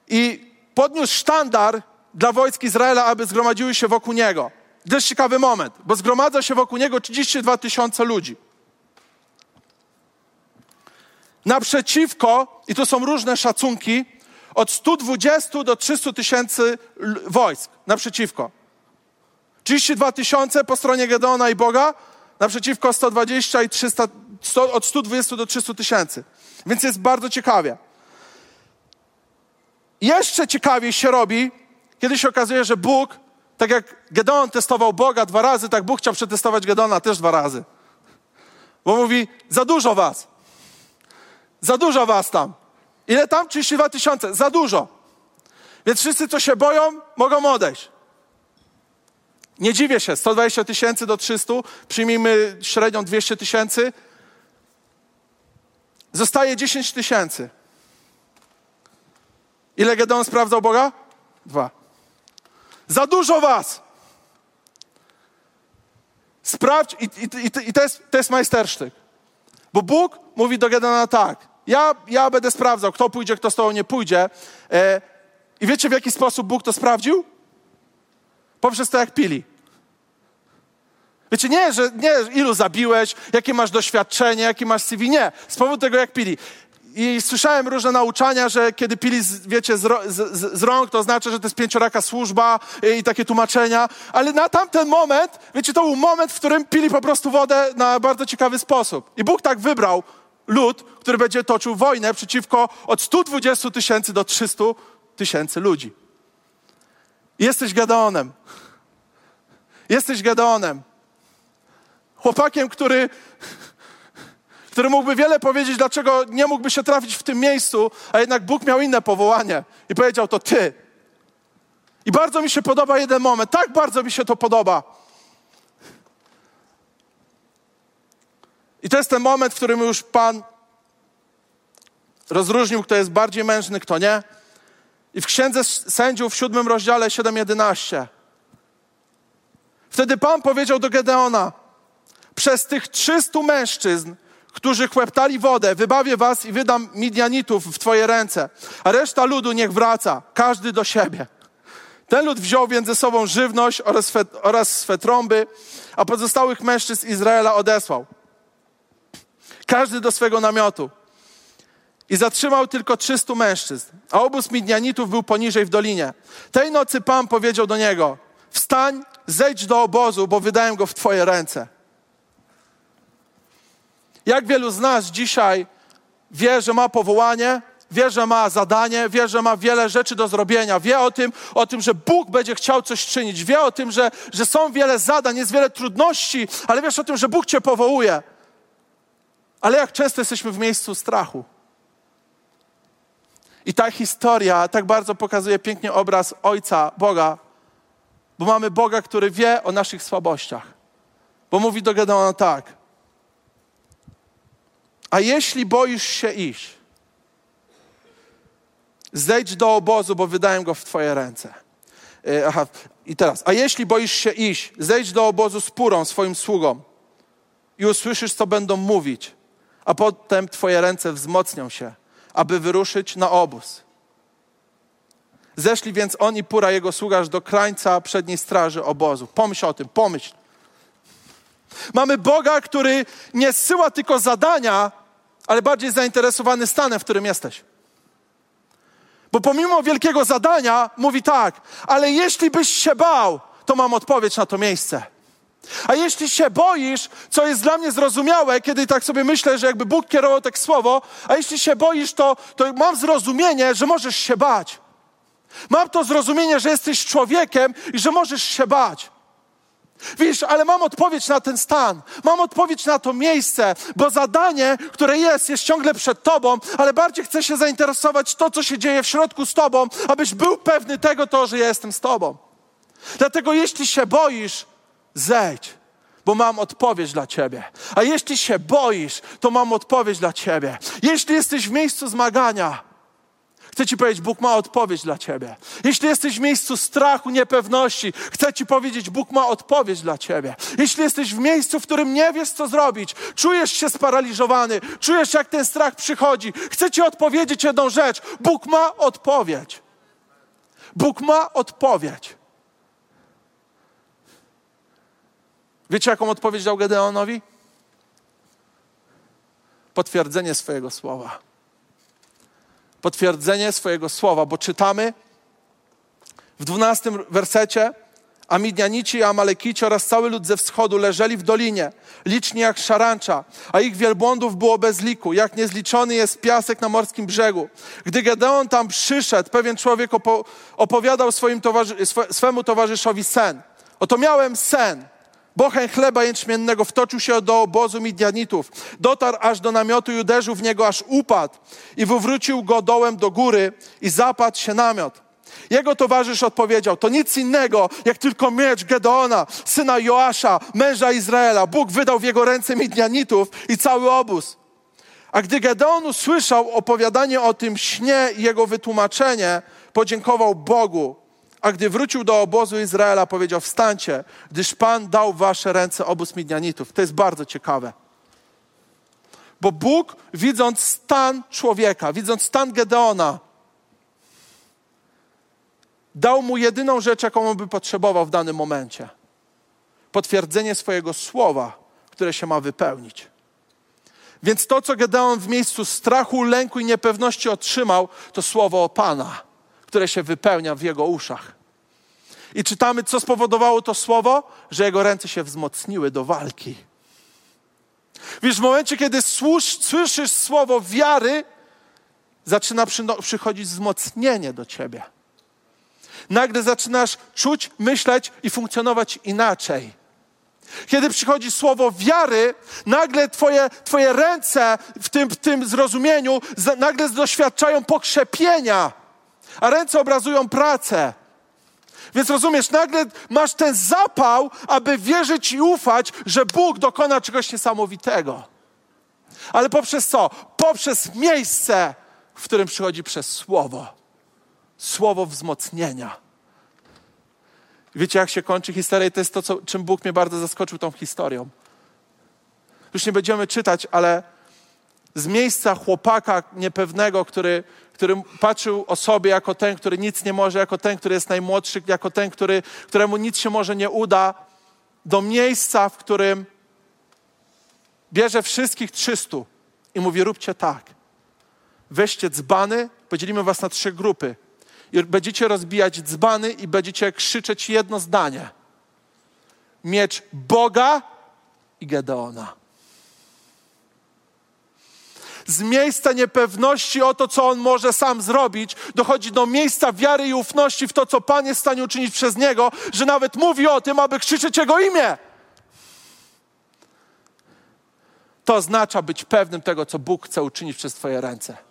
I podniósł sztandar dla wojsk Izraela, aby zgromadziły się wokół niego. To jest ciekawy moment, bo zgromadza się wokół niego 32 tysiące ludzi. Naprzeciwko, i to są różne szacunki, od 120 do 300 tysięcy wojsk naprzeciwko. 32 tysiące po stronie Gedeona i Boga, naprzeciwko 120 i 300, 100, od 120 do 300 tysięcy. Więc jest bardzo ciekawie. Jeszcze ciekawiej się robi, kiedy się okazuje, że Bóg, tak jak Gedeon testował Boga dwa razy, tak Bóg chciał przetestować Gedeona też dwa razy. Bo mówi, za dużo was. Za dużo was tam. Ile tam? 32 tysiące. Za dużo. Więc wszyscy, co się boją, mogą odejść. Nie dziwię się, 120 tysięcy do 300, przyjmijmy średnią 200 tysięcy. Zostaje 10 tysięcy. Ile Gedeon sprawdzał Boga? Dwa. Za dużo was! Sprawdź, i, i, i to, jest, to jest majstersztyk. Bo Bóg mówi do Gedeona tak, ja, ja będę sprawdzał, kto pójdzie, kto z tobą nie pójdzie. E, I wiecie, w jaki sposób Bóg to sprawdził? Poprzez to, jak pili. Wiecie, nie, że nie, ilu zabiłeś, jakie masz doświadczenie, jakie masz CV, nie. Z powodu tego, jak pili. I słyszałem różne nauczania, że kiedy pili, z, wiecie, z, z, z, rąk, to znaczy, że to jest pięcioraka służba i, i takie tłumaczenia. Ale na tamten moment, wiecie, to był moment, w którym pili po prostu wodę na bardzo ciekawy sposób. I Bóg tak wybrał lud, który będzie toczył wojnę przeciwko od 120 tysięcy do 300 tysięcy ludzi. Jesteś Gedeonem. Jesteś Gedeonem. Chłopakiem, który który mógłby wiele powiedzieć, dlaczego nie mógłby się trafić w tym miejscu, a jednak Bóg miał inne powołanie i powiedział to ty. I bardzo mi się podoba jeden moment, tak bardzo mi się to podoba. I to jest ten moment, w którym już Pan rozróżnił, kto jest bardziej mężny, kto nie. I w Księdze Sędziów w siódmym rozdziale 7:11 Wtedy Pan powiedział do Gedeona, przez tych 300 mężczyzn, którzy chłeptali wodę, wybawię was i wydam Midianitów w twoje ręce, a reszta ludu niech wraca, każdy do siebie. Ten lud wziął więc ze sobą żywność oraz swe, oraz swe trąby, a pozostałych mężczyzn Izraela odesłał. Każdy do swego namiotu. i zatrzymał tylko 300 mężczyzn, a obóz Midnianitów był poniżej w dolinie. Tej nocy Pan powiedział do niego: Wstań, zejdź do obozu, bo wydałem go w Twoje ręce. Jak wielu z nas dzisiaj wie, że ma powołanie, wie, że ma zadanie, wie, że ma wiele rzeczy do zrobienia, wie o tym, o tym, że Bóg będzie chciał coś czynić, wie o tym, że, że są wiele zadań, jest wiele trudności, ale wiesz o tym, że Bóg Cię powołuje. Ale jak często jesteśmy w miejscu strachu? I ta historia tak bardzo pokazuje pięknie obraz Ojca, Boga, bo mamy Boga, który wie o naszych słabościach. Bo mówi do Gedeona tak. A jeśli boisz się iść, zejdź do obozu, bo wydałem go w Twoje ręce. E, aha, i teraz. A jeśli boisz się iść, zejdź do obozu z purą swoim sługom i usłyszysz, co będą mówić, a potem Twoje ręce wzmocnią się aby wyruszyć na obóz. Zeszli więc on i Pura, jego sługa, aż do krańca przedniej straży obozu. Pomyśl o tym, pomyśl. Mamy Boga, który nie zsyła tylko zadania, ale bardziej zainteresowany stanem, w którym jesteś. Bo pomimo wielkiego zadania mówi tak, ale jeśli byś się bał, to mam odpowiedź na to miejsce. A jeśli się boisz, co jest dla mnie zrozumiałe, kiedy tak sobie myślę, że jakby Bóg kierował tak słowo, a jeśli się boisz, to, to mam zrozumienie, że możesz się bać. Mam to zrozumienie, że jesteś człowiekiem i że możesz się bać. Widzisz, ale mam odpowiedź na ten stan, mam odpowiedź na to miejsce, bo zadanie, które jest, jest ciągle przed Tobą, ale bardziej chcę się zainteresować to, co się dzieje w środku z Tobą, abyś był pewny tego, to, że ja jestem z Tobą. Dlatego jeśli się boisz, zejdź, bo mam odpowiedź dla ciebie. A jeśli się boisz, to mam odpowiedź dla ciebie. Jeśli jesteś w miejscu zmagania, chcę ci powiedzieć, Bóg ma odpowiedź dla ciebie. Jeśli jesteś w miejscu strachu, niepewności, chcę ci powiedzieć, Bóg ma odpowiedź dla ciebie. Jeśli jesteś w miejscu, w którym nie wiesz, co zrobić, czujesz się sparaliżowany, czujesz, jak ten strach przychodzi, chcę ci odpowiedzieć jedną rzecz. Bóg ma odpowiedź. Bóg ma odpowiedź. Wiecie, jaką odpowiedź dał Gedeonowi? Potwierdzenie swojego słowa. Potwierdzenie swojego słowa, bo czytamy w dwunastym wersecie, a Midianici i Amalekici oraz cały lud ze wschodu leżeli w dolinie, liczni jak szarancza, a ich wielbłądów było bez liku, jak niezliczony jest piasek na morskim brzegu. Gdy Gedeon tam przyszedł, pewien człowiek opo opowiadał swoim towarzy swemu towarzyszowi sen. Oto miałem sen – Bochen chleba jęczmiennego wtoczył się do obozu Midianitów. Dotarł aż do namiotu i uderzył w niego, aż upadł. I wywrócił go dołem do góry i zapadł się namiot. Jego towarzysz odpowiedział, to nic innego, jak tylko miecz Gedeona, syna Joasza, męża Izraela. Bóg wydał w jego ręce Midianitów i cały obóz. A gdy Gedeon usłyszał opowiadanie o tym śnie i jego wytłumaczenie, podziękował Bogu a gdy wrócił do obozu Izraela, powiedział: Wstańcie, gdyż Pan dał wasze ręce obóz Midianitów. To jest bardzo ciekawe. Bo Bóg, widząc stan człowieka, widząc stan Gedeona, dał mu jedyną rzecz, jaką on by potrzebował w danym momencie: potwierdzenie swojego słowa, które się ma wypełnić. Więc to, co Gedeon w miejscu strachu, lęku i niepewności otrzymał, to słowo o Pana które się wypełnia w jego uszach. I czytamy, co spowodowało to słowo, że jego ręce się wzmocniły do walki. Wiesz, w momencie, kiedy słyszysz słowo wiary, zaczyna przychodzić wzmocnienie do ciebie. Nagle zaczynasz czuć, myśleć i funkcjonować inaczej. Kiedy przychodzi słowo wiary, nagle twoje, twoje ręce w tym, w tym zrozumieniu nagle doświadczają pokrzepienia a ręce obrazują pracę. Więc rozumiesz, nagle masz ten zapał, aby wierzyć i ufać, że Bóg dokona czegoś niesamowitego. Ale poprzez co? Poprzez miejsce, w którym przychodzi przez słowo. Słowo wzmocnienia. Wiecie, jak się kończy historia? I to jest to, co, czym Bóg mnie bardzo zaskoczył tą historią. Już nie będziemy czytać, ale z miejsca chłopaka niepewnego, który, który patrzył o sobie jako ten, który nic nie może, jako ten, który jest najmłodszy, jako ten, który, któremu nic się może nie uda, do miejsca, w którym bierze wszystkich 300 i mówi: róbcie tak. weźcie dzbany, podzielimy was na trzy grupy. I będziecie rozbijać dzbany i będziecie krzyczeć jedno zdanie. Miecz Boga i Gedeona. Z miejsca niepewności o to, co on może sam zrobić, dochodzi do miejsca wiary i ufności w to, co Pan jest w stanie uczynić przez niego, że nawet mówi o tym, aby krzyczeć jego imię. To oznacza być pewnym tego, co Bóg chce uczynić przez Twoje ręce.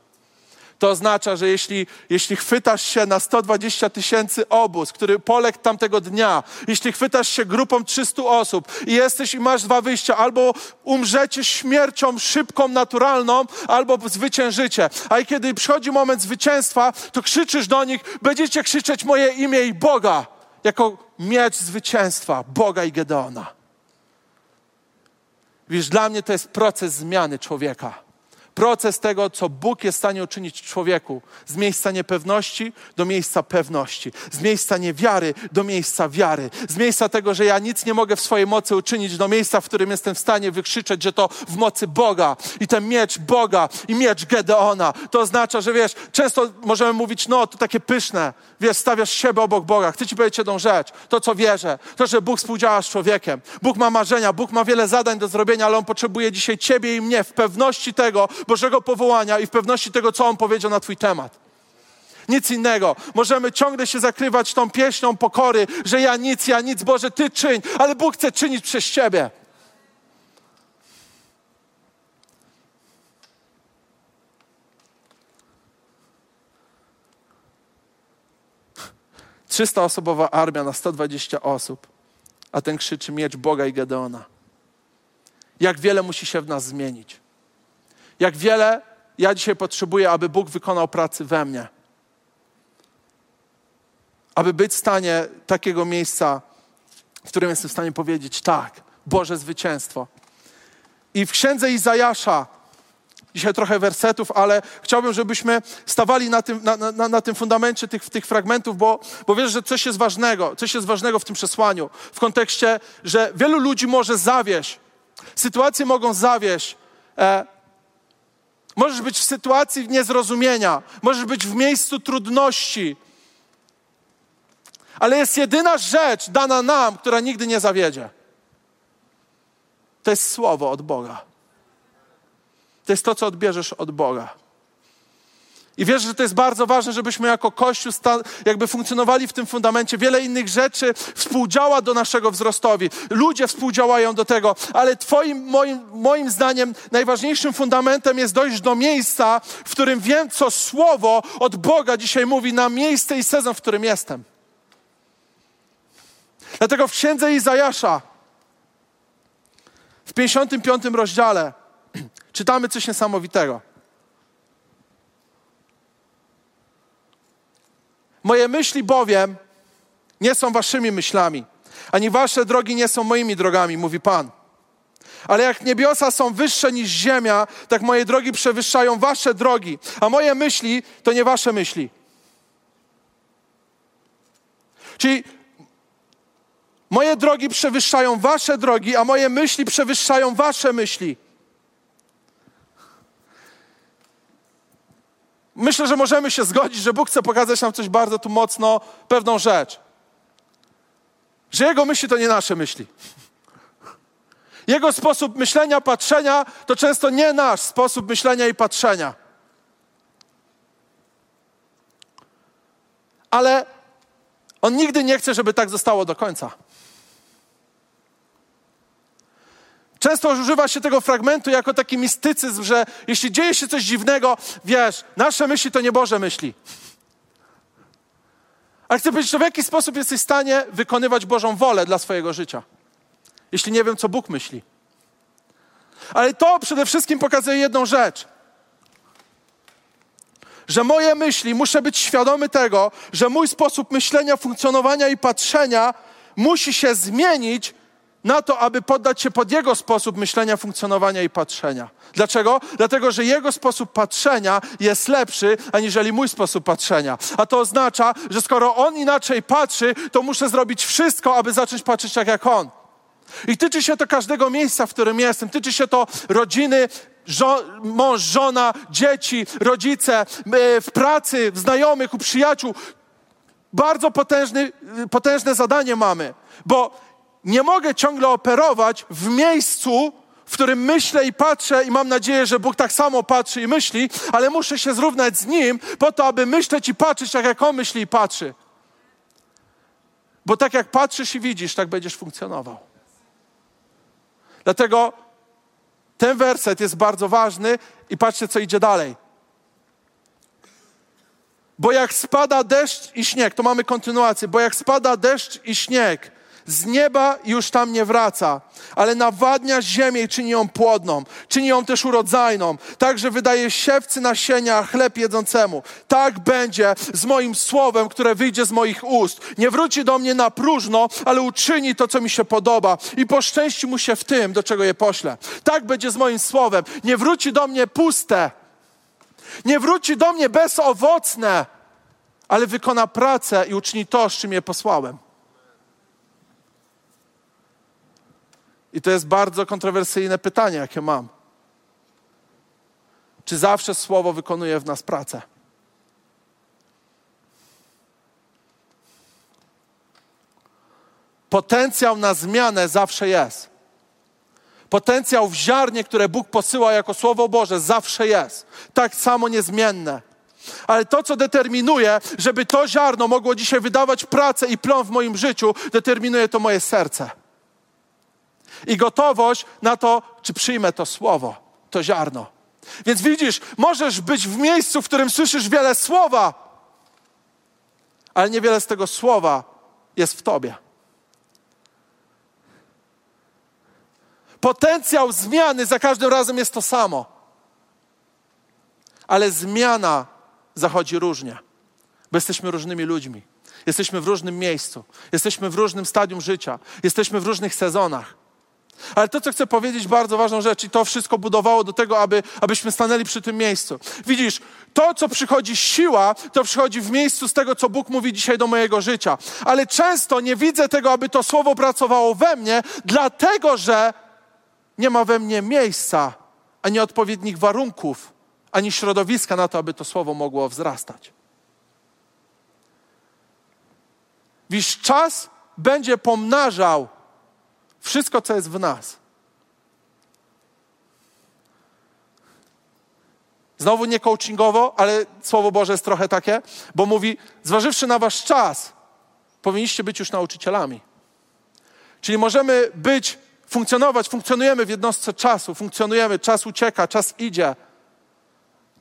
To oznacza, że jeśli, jeśli chwytasz się na 120 tysięcy obóz, który poległ tamtego dnia, jeśli chwytasz się grupą 300 osób i jesteś i masz dwa wyjścia, albo umrzecie śmiercią szybką, naturalną, albo zwyciężycie. A kiedy przychodzi moment zwycięstwa, to krzyczysz do nich, będziecie krzyczeć moje imię i Boga, jako miecz zwycięstwa, Boga i Gedeona. Wiesz, dla mnie to jest proces zmiany człowieka proces tego, co Bóg jest w stanie uczynić człowieku, z miejsca niepewności do miejsca pewności, z miejsca niewiary do miejsca wiary, z miejsca tego, że ja nic nie mogę w swojej mocy uczynić, do miejsca, w którym jestem w stanie wykrzyczeć, że to w mocy Boga i ten miecz Boga i miecz Gedeona. To oznacza, że wiesz, często możemy mówić, no to takie pyszne, wiesz, stawiasz siebie obok Boga. Chcę ci powiedzieć jedną rzecz, to co wierzę, to, że Bóg współdziała z człowiekiem. Bóg ma marzenia, Bóg ma wiele zadań do zrobienia, ale On potrzebuje dzisiaj ciebie i mnie w pewności tego, Bożego powołania i w pewności tego, co On powiedział na Twój temat. Nic innego. Możemy ciągle się zakrywać tą pieśnią pokory, że ja nic, ja nic, Boże, Ty czyń, ale Bóg chce czynić przez Ciebie. Trzysta osobowa armia na 120 osób, a ten krzyczy miecz Boga i Gedeona. Jak wiele musi się w nas zmienić. Jak wiele ja dzisiaj potrzebuję, aby Bóg wykonał pracy we mnie. Aby być w stanie takiego miejsca, w którym jestem w stanie powiedzieć tak, Boże zwycięstwo. I w księdze Izajasza, dzisiaj trochę wersetów, ale chciałbym, żebyśmy stawali na tym, na, na, na tym fundamencie tych, tych fragmentów, bo, bo wiesz, że coś jest ważnego, coś jest ważnego w tym przesłaniu, w kontekście, że wielu ludzi może zawieść, sytuacje mogą zawieść, e, Możesz być w sytuacji niezrozumienia, możesz być w miejscu trudności. Ale jest jedyna rzecz dana nam, która nigdy nie zawiedzie. To jest słowo od Boga. To jest to, co odbierzesz od Boga. I wierzę, że to jest bardzo ważne, żebyśmy jako Kościół jakby funkcjonowali w tym fundamencie. Wiele innych rzeczy współdziała do naszego wzrostowi. Ludzie współdziałają do tego, ale twoim, moim, moim zdaniem najważniejszym fundamentem jest dojść do miejsca, w którym wiem, co Słowo od Boga dzisiaj mówi na miejsce i sezon, w którym jestem. Dlatego w księdze Izajasza w 55 rozdziale czytamy coś niesamowitego. Moje myśli bowiem nie są waszymi myślami, ani wasze drogi nie są moimi drogami, mówi Pan. Ale jak niebiosa są wyższe niż ziemia, tak moje drogi przewyższają wasze drogi, a moje myśli to nie wasze myśli. Czyli moje drogi przewyższają wasze drogi, a moje myśli przewyższają wasze myśli. Myślę, że możemy się zgodzić, że Bóg chce pokazać nam coś bardzo tu mocno, pewną rzecz. Że Jego myśli to nie nasze myśli. Jego sposób myślenia, patrzenia to często nie nasz sposób myślenia i patrzenia. Ale On nigdy nie chce, żeby tak zostało do końca. Często używa się tego fragmentu jako taki mistycyzm, że jeśli dzieje się coś dziwnego, wiesz, nasze myśli to nie Boże myśli. Ale chcę powiedzieć, że w jaki sposób jesteś w stanie wykonywać Bożą wolę dla swojego życia, jeśli nie wiem, co Bóg myśli. Ale to przede wszystkim pokazuje jedną rzecz. Że moje myśli, muszę być świadomy tego, że mój sposób myślenia, funkcjonowania i patrzenia musi się zmienić na to, aby poddać się pod Jego sposób myślenia, funkcjonowania i patrzenia. Dlaczego? Dlatego, że Jego sposób patrzenia jest lepszy, aniżeli mój sposób patrzenia. A to oznacza, że skoro On inaczej patrzy, to muszę zrobić wszystko, aby zacząć patrzeć tak jak On. I tyczy się to każdego miejsca, w którym jestem. Tyczy się to rodziny, żo mąż, żona, dzieci, rodzice, w pracy, w znajomych, u przyjaciół. Bardzo potężny, potężne zadanie mamy, bo nie mogę ciągle operować w miejscu, w którym myślę i patrzę i mam nadzieję, że Bóg tak samo patrzy i myśli, ale muszę się zrównać z Nim po to, aby myśleć i patrzeć tak, jak On myśli i patrzy. Bo tak jak patrzysz i widzisz, tak będziesz funkcjonował. Dlatego ten werset jest bardzo ważny i patrzcie, co idzie dalej. Bo jak spada deszcz i śnieg, to mamy kontynuację, bo jak spada deszcz i śnieg, z nieba już tam nie wraca, ale nawadnia ziemię i czyni ją płodną, czyni ją też urodzajną, tak, że wydaje siewcy nasienia, chleb jedzącemu. Tak będzie z moim słowem, które wyjdzie z moich ust. Nie wróci do mnie na próżno, ale uczyni to, co mi się podoba i poszczęści mu się w tym, do czego je poślę. Tak będzie z moim słowem. Nie wróci do mnie puste, nie wróci do mnie bezowocne, ale wykona pracę i uczyni to, z czym je posłałem. I to jest bardzo kontrowersyjne pytanie, jakie mam. Czy zawsze słowo wykonuje w nas pracę? Potencjał na zmianę zawsze jest. Potencjał w ziarnie, które Bóg posyła jako Słowo Boże, zawsze jest. Tak samo niezmienne. Ale to, co determinuje, żeby to ziarno mogło dzisiaj wydawać pracę i plon w moim życiu, determinuje to moje serce i gotowość na to, czy przyjmę to słowo, to ziarno. Więc widzisz, możesz być w miejscu, w którym słyszysz wiele słowa, ale niewiele z tego słowa jest w tobie. Potencjał zmiany za każdym razem jest to samo. Ale zmiana zachodzi różnie, bo jesteśmy różnymi ludźmi. Jesteśmy w różnym miejscu, jesteśmy w różnym stadium życia, jesteśmy w różnych sezonach. Ale to, co chcę powiedzieć, bardzo ważną rzecz, i to wszystko budowało do tego, aby, abyśmy stanęli przy tym miejscu. Widzisz, to, co przychodzi siła, to przychodzi w miejscu z tego, co Bóg mówi dzisiaj do mojego życia. Ale często nie widzę tego, aby to słowo pracowało we mnie, dlatego że nie ma we mnie miejsca, ani odpowiednich warunków, ani środowiska na to, aby to słowo mogło wzrastać. Widzisz, czas będzie pomnażał wszystko, co jest w nas. Znowu nie coachingowo, ale Słowo Boże jest trochę takie, bo mówi, zważywszy na wasz czas, powinniście być już nauczycielami. Czyli możemy być, funkcjonować, funkcjonujemy w jednostce czasu, funkcjonujemy, czas ucieka, czas idzie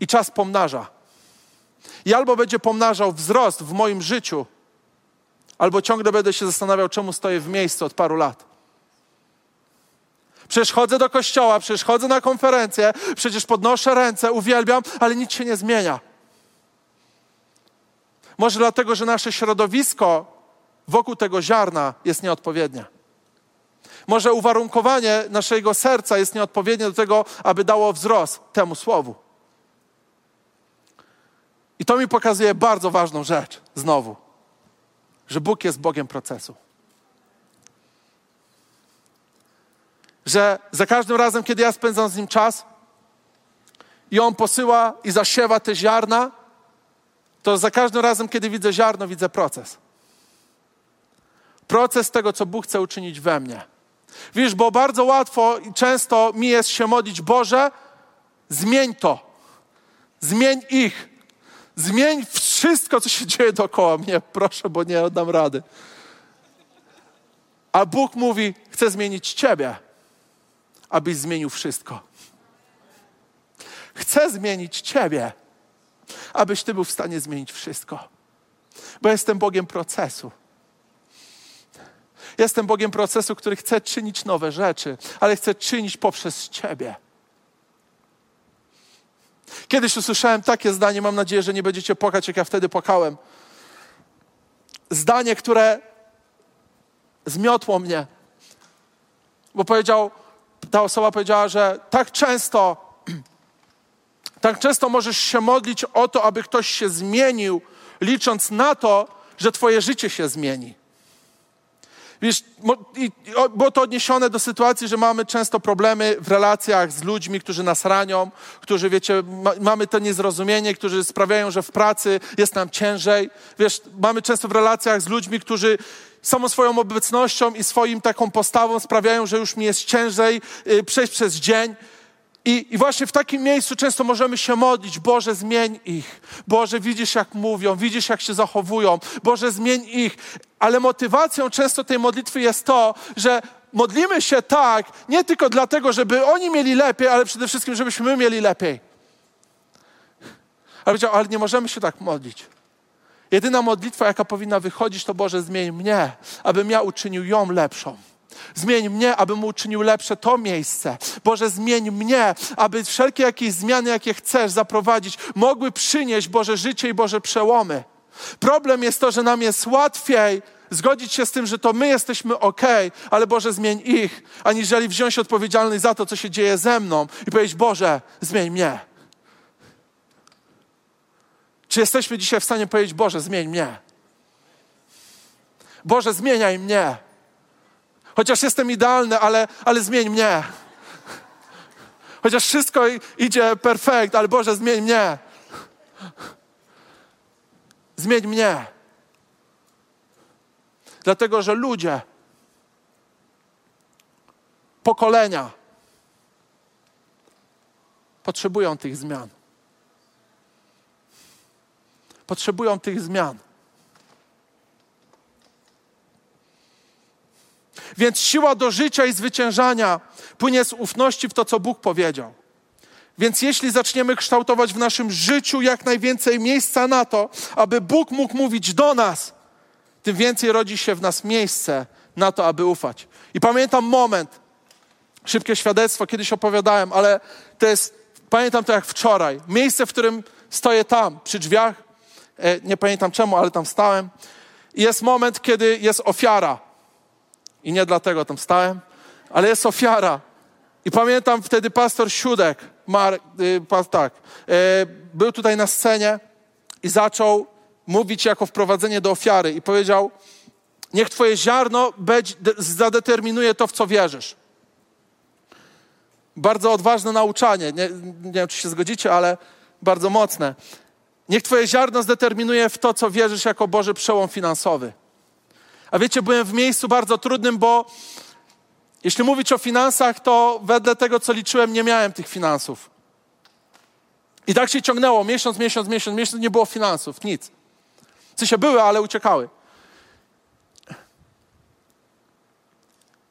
i czas pomnaża. I albo będzie pomnażał wzrost w moim życiu, albo ciągle będę się zastanawiał, czemu stoję w miejscu od paru lat. Przecież chodzę do kościoła, przecież chodzę na konferencję, przecież podnoszę ręce, uwielbiam, ale nic się nie zmienia. Może dlatego, że nasze środowisko wokół tego ziarna jest nieodpowiednie. Może uwarunkowanie naszego serca jest nieodpowiednie do tego, aby dało wzrost temu słowu. I to mi pokazuje bardzo ważną rzecz znowu, że Bóg jest Bogiem procesu. Że za każdym razem, kiedy ja spędzam z nim czas i on posyła i zasiewa te ziarna, to za każdym razem, kiedy widzę ziarno, widzę proces. Proces tego, co Bóg chce uczynić we mnie. Wiesz, bo bardzo łatwo i często mi jest się modlić, Boże, zmień to. Zmień ich. Zmień wszystko, co się dzieje dookoła mnie. Proszę, bo nie oddam rady. A Bóg mówi, chcę zmienić Ciebie abyś zmienił wszystko. Chcę zmienić Ciebie, abyś Ty był w stanie zmienić wszystko. Bo jestem Bogiem procesu. Jestem Bogiem procesu, który chce czynić nowe rzeczy, ale chce czynić poprzez Ciebie. Kiedyś usłyszałem takie zdanie, mam nadzieję, że nie będziecie płakać, jak ja wtedy płakałem. Zdanie, które zmiotło mnie, bo powiedział: ta osoba powiedziała, że tak często, tak często możesz się modlić o to, aby ktoś się zmienił, licząc na to, że Twoje życie się zmieni. Wiesz, było to odniesione do sytuacji, że mamy często problemy w relacjach z ludźmi, którzy nas ranią, którzy, wiecie, ma, mamy to niezrozumienie, którzy sprawiają, że w pracy jest nam ciężej. Wiesz, mamy często w relacjach z ludźmi, którzy samą swoją obecnością i swoim taką postawą sprawiają, że już mi jest ciężej y, przejść przez dzień. I, I, właśnie w takim miejscu często możemy się modlić, Boże, zmień ich. Boże, widzisz, jak mówią, widzisz, jak się zachowują. Boże, zmień ich. Ale motywacją często tej modlitwy jest to, że modlimy się tak, nie tylko dlatego, żeby oni mieli lepiej, ale przede wszystkim, żebyśmy my mieli lepiej. Ale powiedział, ale nie możemy się tak modlić. Jedyna modlitwa, jaka powinna wychodzić, to Boże, zmień mnie, abym ja uczynił ją lepszą. Zmień mnie, abym uczynił lepsze to miejsce. Boże, zmień mnie, aby wszelkie jakieś zmiany, jakie chcesz zaprowadzić, mogły przynieść Boże życie i Boże przełomy. Problem jest to, że nam jest łatwiej zgodzić się z tym, że to my jesteśmy ok, ale Boże, zmień ich, aniżeli wziąć odpowiedzialność za to, co się dzieje ze mną i powiedzieć: Boże, zmień mnie. Czy jesteśmy dzisiaj w stanie powiedzieć: Boże, zmień mnie? Boże, zmieniaj mnie. Chociaż jestem idealny, ale, ale zmień mnie. Chociaż wszystko idzie perfekt, ale Boże, zmień mnie. Zmień mnie. Dlatego, że ludzie, pokolenia potrzebują tych zmian. Potrzebują tych zmian. Więc siła do życia i zwyciężania płynie z ufności w to, co Bóg powiedział. Więc jeśli zaczniemy kształtować w naszym życiu jak najwięcej miejsca na to, aby Bóg mógł mówić do nas, tym więcej rodzi się w nas miejsce na to, aby ufać. I pamiętam moment, szybkie świadectwo, kiedyś opowiadałem, ale to jest, pamiętam to jak wczoraj. Miejsce, w którym stoję tam, przy drzwiach, nie pamiętam czemu, ale tam stałem. I jest moment, kiedy jest ofiara. I nie dlatego tam stałem, ale jest ofiara. I pamiętam wtedy pastor Siódek, Mar, y, tak, y, był tutaj na scenie i zaczął mówić jako wprowadzenie do ofiary i powiedział, niech twoje ziarno zadeterminuje to, w co wierzysz. Bardzo odważne nauczanie. Nie, nie wiem, czy się zgodzicie, ale bardzo mocne. Niech twoje ziarno zdeterminuje w to, co wierzysz jako Boży przełom finansowy. A wiecie, byłem w miejscu bardzo trudnym, bo jeśli mówić o finansach, to wedle tego, co liczyłem, nie miałem tych finansów. I tak się ciągnęło, miesiąc, miesiąc, miesiąc, miesiąc, nie było finansów, nic. Co się były, ale uciekały.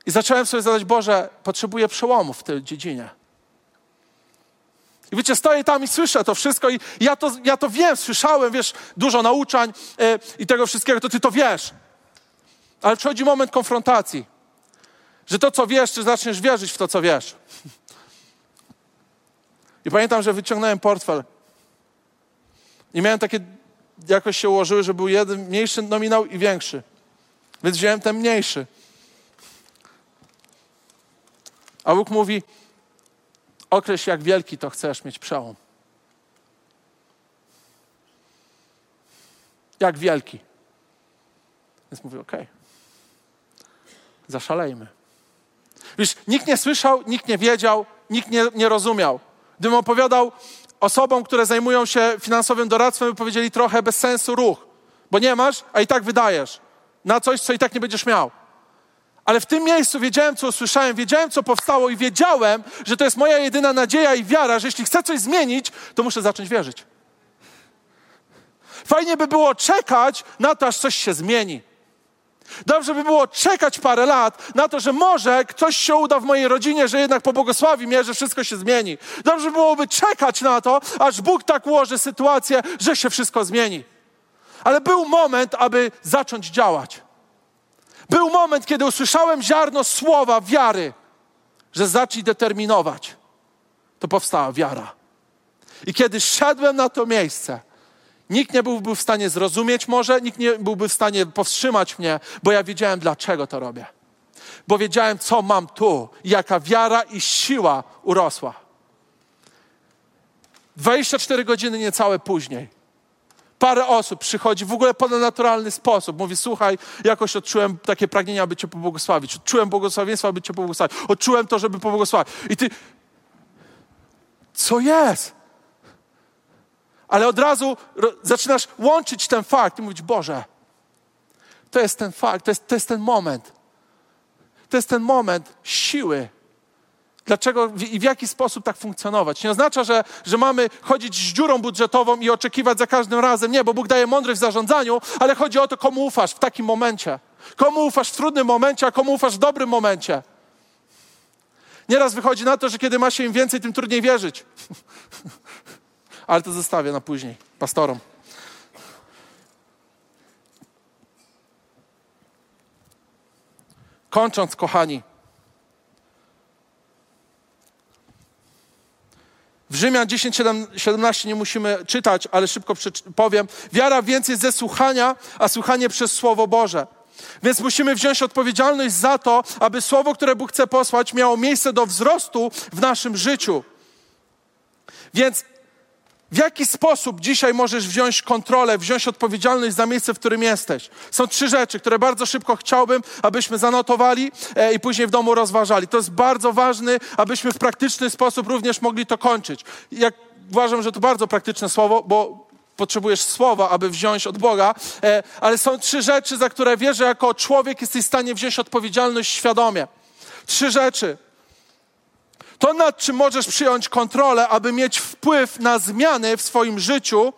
I zacząłem sobie zadać, Boże, potrzebuję przełomu w tej dziedzinie. I wiecie, stoję tam i słyszę to wszystko i ja to, ja to wiem, słyszałem, wiesz, dużo nauczań yy, i tego wszystkiego, to ty to wiesz. Ale przychodzi moment konfrontacji, że to, co wiesz, czy zaczniesz wierzyć w to, co wiesz. I pamiętam, że wyciągnąłem portfel. I miałem takie, jakoś się ułożyły, że był jeden mniejszy nominał i większy. Więc wziąłem ten mniejszy. A Bóg mówi, określ jak wielki to chcesz mieć przełom. Jak wielki. Więc mówię, okej. Okay zaszalejmy. Wiesz, nikt nie słyszał, nikt nie wiedział, nikt nie, nie rozumiał. Gdybym opowiadał osobom, które zajmują się finansowym doradztwem, by powiedzieli trochę bez sensu ruch, bo nie masz, a i tak wydajesz na coś, co i tak nie będziesz miał. Ale w tym miejscu wiedziałem, co usłyszałem, wiedziałem, co powstało i wiedziałem, że to jest moja jedyna nadzieja i wiara, że jeśli chcę coś zmienić, to muszę zacząć wierzyć. Fajnie by było czekać na to, aż coś się zmieni. Dobrze by było czekać parę lat na to, że może ktoś się uda w mojej rodzinie, że jednak pobłogosławi mnie, że wszystko się zmieni. Dobrze byłoby czekać na to, aż Bóg tak ułoży sytuację, że się wszystko zmieni. Ale był moment, aby zacząć działać. Był moment, kiedy usłyszałem ziarno słowa wiary, że zacznij determinować. To powstała wiara. I kiedy szedłem na to miejsce, Nikt nie byłby w stanie zrozumieć może, nikt nie byłby w stanie powstrzymać mnie, bo ja wiedziałem, dlaczego to robię. Bo wiedziałem, co mam tu, jaka wiara i siła urosła. 24 godziny niecałe później Parę osób przychodzi w ogóle ponadnaturalny sposób. Mówi, słuchaj, jakoś odczułem takie pragnienie, aby Cię pobłogosławić. Odczułem błogosławieństwo, aby Cię pobłogosławić. Odczułem to, żeby pobłogosławić. I Ty, co jest? Ale od razu zaczynasz łączyć ten fakt i mówić, Boże, to jest ten fakt, to jest, to jest ten moment. To jest ten moment siły. Dlaczego i w jaki sposób tak funkcjonować? Nie oznacza, że, że mamy chodzić z dziurą budżetową i oczekiwać za każdym razem. Nie, bo Bóg daje mądrość w zarządzaniu, ale chodzi o to, komu ufasz w takim momencie. Komu ufasz w trudnym momencie, a komu ufasz w dobrym momencie. Nieraz wychodzi na to, że kiedy ma się im więcej, tym trudniej wierzyć. ale to zostawię na później pastorom. Kończąc, kochani, w Rzymian 10, 17 nie musimy czytać, ale szybko powiem. Wiara więc jest ze słuchania, a słuchanie przez Słowo Boże. Więc musimy wziąć odpowiedzialność za to, aby Słowo, które Bóg chce posłać, miało miejsce do wzrostu w naszym życiu. Więc w jaki sposób dzisiaj możesz wziąć kontrolę, wziąć odpowiedzialność za miejsce, w którym jesteś? Są trzy rzeczy, które bardzo szybko chciałbym, abyśmy zanotowali e, i później w domu rozważali. To jest bardzo ważne, abyśmy w praktyczny sposób również mogli to kończyć. Jak, uważam, że to bardzo praktyczne słowo, bo potrzebujesz słowa, aby wziąć od Boga, e, ale są trzy rzeczy, za które wierzę, jako człowiek jesteś w stanie wziąć odpowiedzialność świadomie. Trzy rzeczy. To, nad czym możesz przyjąć kontrolę, aby mieć wpływ na zmiany w swoim życiu,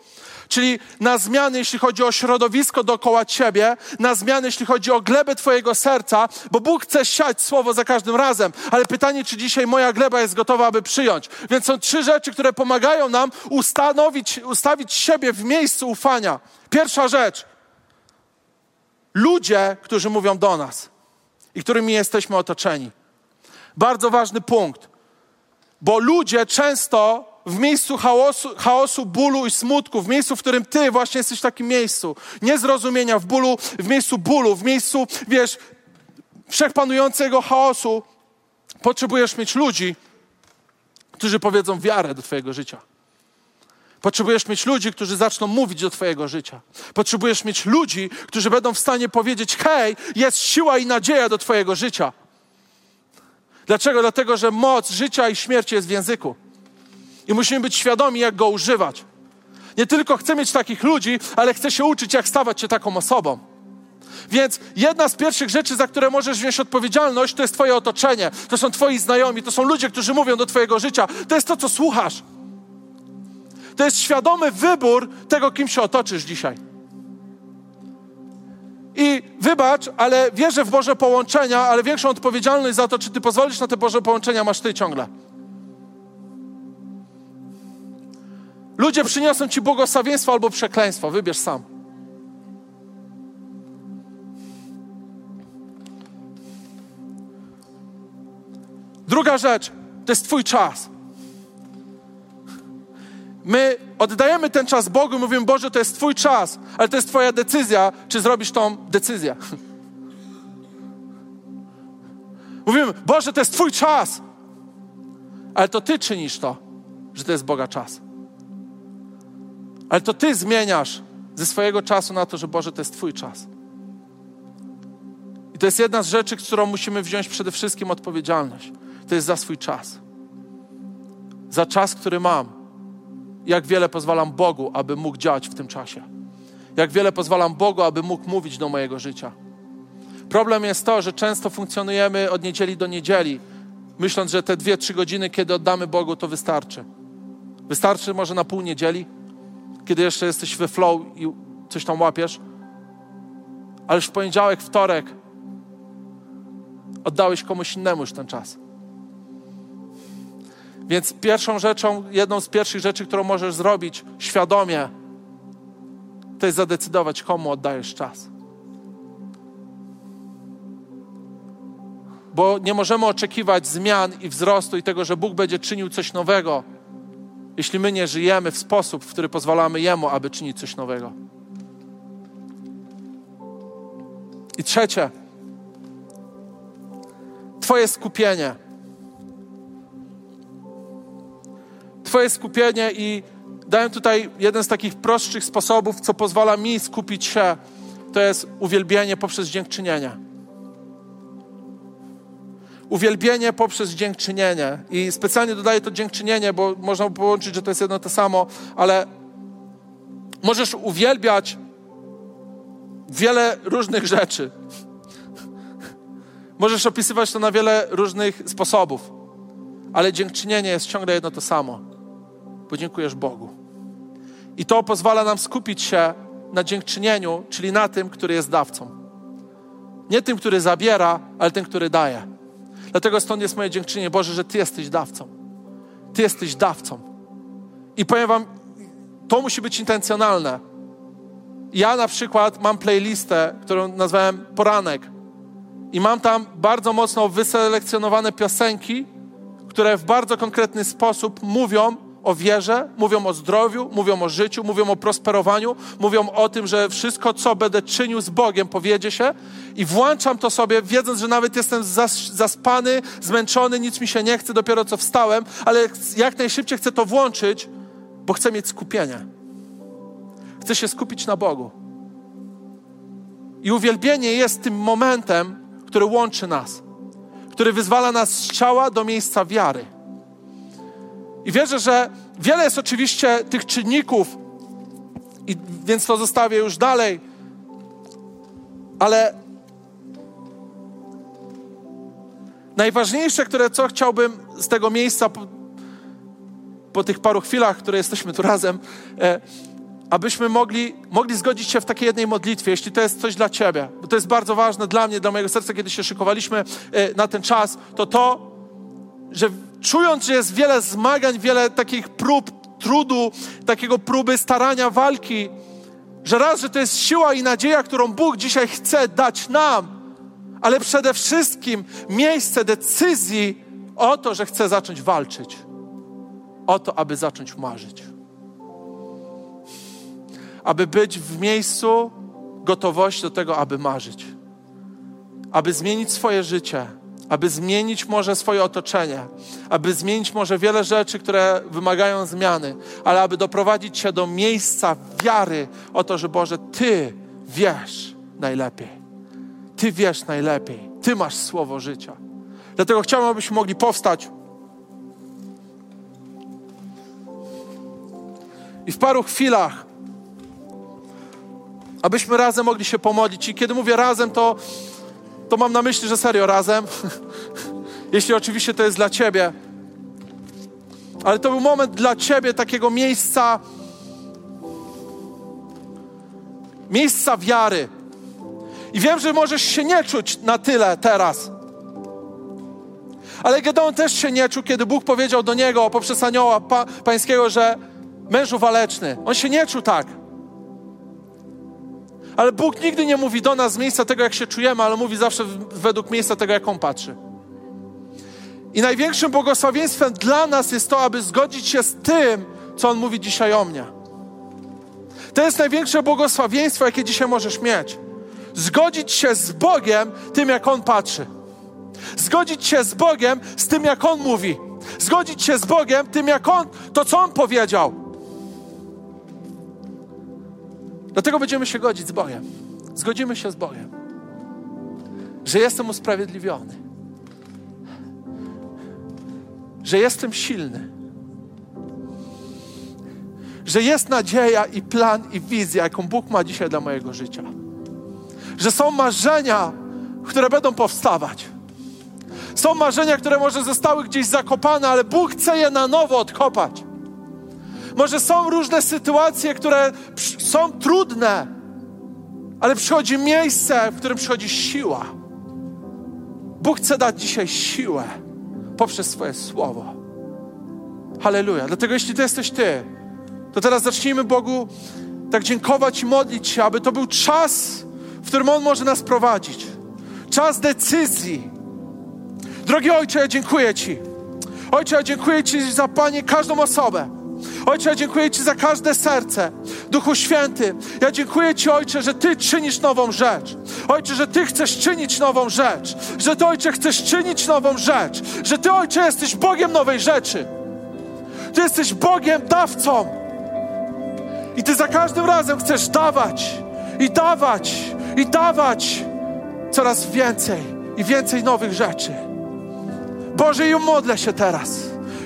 czyli na zmiany, jeśli chodzi o środowisko dookoła ciebie, na zmiany, jeśli chodzi o glebę twojego serca, bo Bóg chce siać słowo za każdym razem, ale pytanie, czy dzisiaj moja gleba jest gotowa, aby przyjąć. Więc są trzy rzeczy, które pomagają nam ustanowić, ustawić siebie w miejscu ufania. Pierwsza rzecz. Ludzie, którzy mówią do nas i którymi jesteśmy otoczeni. Bardzo ważny punkt. Bo ludzie często w miejscu chaosu, chaosu, bólu i smutku, w miejscu, w którym ty właśnie jesteś w takim miejscu, niezrozumienia, w bólu, w miejscu bólu, w miejscu, wiesz, wszechpanującego chaosu, potrzebujesz mieć ludzi, którzy powiedzą wiarę do twojego życia. Potrzebujesz mieć ludzi, którzy zaczną mówić do Twojego życia. Potrzebujesz mieć ludzi, którzy będą w stanie powiedzieć: Hej, jest siła i nadzieja do Twojego życia. Dlaczego? Dlatego, że moc życia i śmierci jest w języku. I musimy być świadomi, jak go używać. Nie tylko chcę mieć takich ludzi, ale chcę się uczyć, jak stawać się taką osobą. Więc jedna z pierwszych rzeczy, za które możesz wziąć odpowiedzialność, to jest Twoje otoczenie. To są Twoi znajomi, to są ludzie, którzy mówią do Twojego życia. To jest to, co słuchasz. To jest świadomy wybór tego, kim się otoczysz dzisiaj. I wybacz, ale wierzę w Boże połączenia, ale większą odpowiedzialność za to, czy Ty pozwolisz na te Boże połączenia, masz Ty ciągle. Ludzie przyniosą Ci błogosławieństwo albo przekleństwo. Wybierz sam. Druga rzecz to jest Twój czas. My oddajemy ten czas Bogu mówimy, Boże, to jest Twój czas, ale to jest Twoja decyzja, czy zrobisz tą decyzję. Mówimy, Boże, to jest Twój czas, ale to Ty czynisz to, że to jest Boga czas. Ale to Ty zmieniasz ze swojego czasu na to, że Boże, to jest Twój czas. I to jest jedna z rzeczy, którą musimy wziąć przede wszystkim odpowiedzialność. To jest za swój czas. Za czas, który mam jak wiele pozwalam Bogu, aby mógł działać w tym czasie. Jak wiele pozwalam Bogu, aby mógł mówić do mojego życia. Problem jest to, że często funkcjonujemy od niedzieli do niedzieli, myśląc, że te dwie, trzy godziny, kiedy oddamy Bogu, to wystarczy. Wystarczy może na pół niedzieli, kiedy jeszcze jesteś we flow i coś tam łapiesz, ale już w poniedziałek, wtorek oddałeś komuś innemu już ten czas. Więc pierwszą rzeczą, jedną z pierwszych rzeczy, którą możesz zrobić świadomie, to jest zadecydować, komu oddajesz czas. Bo nie możemy oczekiwać zmian i wzrostu i tego, że Bóg będzie czynił coś nowego, jeśli my nie żyjemy w sposób, w który pozwalamy Jemu, aby czynić coś nowego. I trzecie, Twoje skupienie. Twoje skupienie i dałem tutaj jeden z takich prostszych sposobów, co pozwala mi skupić się, to jest uwielbienie poprzez dziękczynienie. Uwielbienie poprzez dziękczynienie. I specjalnie dodaję to dziękczynienie, bo można połączyć, że to jest jedno to samo, ale możesz uwielbiać wiele różnych rzeczy. Możesz opisywać to na wiele różnych sposobów, ale dziękczynienie jest ciągle jedno to samo. Podziękujesz Bogu. I to pozwala nam skupić się na dziękczynieniu, czyli na tym, który jest dawcą. Nie tym, który zabiera, ale tym, który daje. Dlatego stąd jest moje dziękczynienie, Boże, że Ty jesteś dawcą. Ty jesteś dawcą. I powiem Wam, to musi być intencjonalne. Ja na przykład mam playlistę, którą nazwałem Poranek. I mam tam bardzo mocno wyselekcjonowane piosenki, które w bardzo konkretny sposób mówią o wierze, mówią o zdrowiu, mówią o życiu, mówią o prosperowaniu, mówią o tym, że wszystko, co będę czynił z Bogiem, powiedzie się i włączam to sobie, wiedząc, że nawet jestem zas zaspany, zmęczony, nic mi się nie chce, dopiero co wstałem, ale jak najszybciej chcę to włączyć, bo chcę mieć skupienie. Chcę się skupić na Bogu. I uwielbienie jest tym momentem, który łączy nas, który wyzwala nas z ciała do miejsca wiary. I wierzę, że wiele jest oczywiście tych czynników, i więc to zostawię już dalej, ale najważniejsze, które co chciałbym z tego miejsca po, po tych paru chwilach, które jesteśmy tu razem, e, abyśmy mogli, mogli zgodzić się w takiej jednej modlitwie, jeśli to jest coś dla Ciebie, bo to jest bardzo ważne dla mnie, dla mojego serca, kiedy się szykowaliśmy e, na ten czas, to to, że czując, że jest wiele zmagań, wiele takich prób, trudu, takiego próby starania, walki, że raz, że to jest siła i nadzieja, którą Bóg dzisiaj chce dać nam, ale przede wszystkim miejsce decyzji o to, że chce zacząć walczyć, o to, aby zacząć marzyć. Aby być w miejscu gotowości do tego, aby marzyć, aby zmienić swoje życie, aby zmienić może swoje otoczenie, aby zmienić może wiele rzeczy, które wymagają zmiany, ale aby doprowadzić się do miejsca wiary o to, że Boże, Ty wiesz najlepiej. Ty wiesz najlepiej. Ty masz słowo życia. Dlatego chciałbym, abyśmy mogli powstać. I w paru chwilach abyśmy razem mogli się pomodlić. I kiedy mówię razem, to, to mam na myśli, że serio razem. Jeśli oczywiście to jest dla Ciebie. Ale to był moment dla Ciebie takiego miejsca, miejsca wiary. I wiem, że możesz się nie czuć na tyle teraz. Ale Gedeon też się nie czuł, kiedy Bóg powiedział do niego poprzez anioła pa, pańskiego, że mężu waleczny. On się nie czuł tak. Ale Bóg nigdy nie mówi do nas z miejsca tego, jak się czujemy, ale mówi zawsze według miejsca tego, jak On patrzy. I największym błogosławieństwem dla nas jest to, aby zgodzić się z tym, co On mówi dzisiaj o mnie. To jest największe błogosławieństwo, jakie dzisiaj możesz mieć. Zgodzić się z Bogiem tym, jak On patrzy. Zgodzić się z Bogiem z tym, jak On mówi. Zgodzić się z Bogiem tym, jak On, to co On powiedział. Dlatego będziemy się godzić z Bogiem. Zgodzimy się z Bogiem, że jestem usprawiedliwiony, że jestem silny, że jest nadzieja i plan i wizja, jaką Bóg ma dzisiaj dla mojego życia. Że są marzenia, które będą powstawać. Są marzenia, które może zostały gdzieś zakopane, ale Bóg chce je na nowo odkopać. Może są różne sytuacje, które są trudne, ale przychodzi miejsce, w którym przychodzi siła. Bóg chce dać dzisiaj siłę poprzez swoje słowo. Halleluja. Dlatego jeśli to jesteś Ty, to teraz zacznijmy Bogu tak dziękować i modlić się, aby to był czas, w którym On może nas prowadzić. Czas decyzji. Drogi Ojcze, ja dziękuję Ci. Ojcze, ja dziękuję Ci za Panie każdą osobę Ojcze, ja dziękuję Ci za każde serce. Duchu Święty, ja dziękuję Ci, Ojcze, że Ty czynisz nową rzecz. Ojcze, że Ty chcesz czynić nową rzecz. Że Ty, Ojcze, chcesz czynić nową rzecz. Że Ty, Ojcze, jesteś Bogiem nowej rzeczy. Ty jesteś Bogiem dawcą. I Ty za każdym razem chcesz dawać i dawać i dawać coraz więcej i więcej nowych rzeczy. Boże, i modlę się teraz.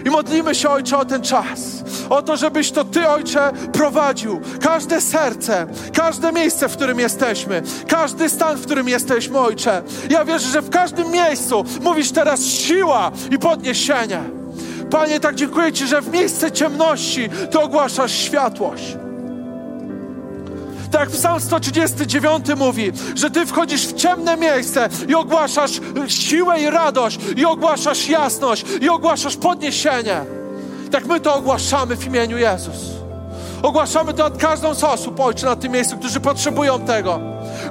I modlimy się, Ojcze, o ten czas. O to, żebyś to Ty, Ojcze, prowadził każde serce, każde miejsce, w którym jesteśmy, każdy stan, w którym jesteśmy, Ojcze. Ja wierzę, że w każdym miejscu mówisz teraz siła i podniesienie. Panie, tak dziękuję Ci, że w miejsce ciemności Ty ogłaszasz światłość. Tak Psalm 139 mówi, że Ty wchodzisz w ciemne miejsce i ogłaszasz siłę i radość, i ogłaszasz jasność, i ogłaszasz podniesienie. Tak my to ogłaszamy w imieniu Jezus. Ogłaszamy to od każdą z osób, Ojcze, na tym miejscu, którzy potrzebują tego.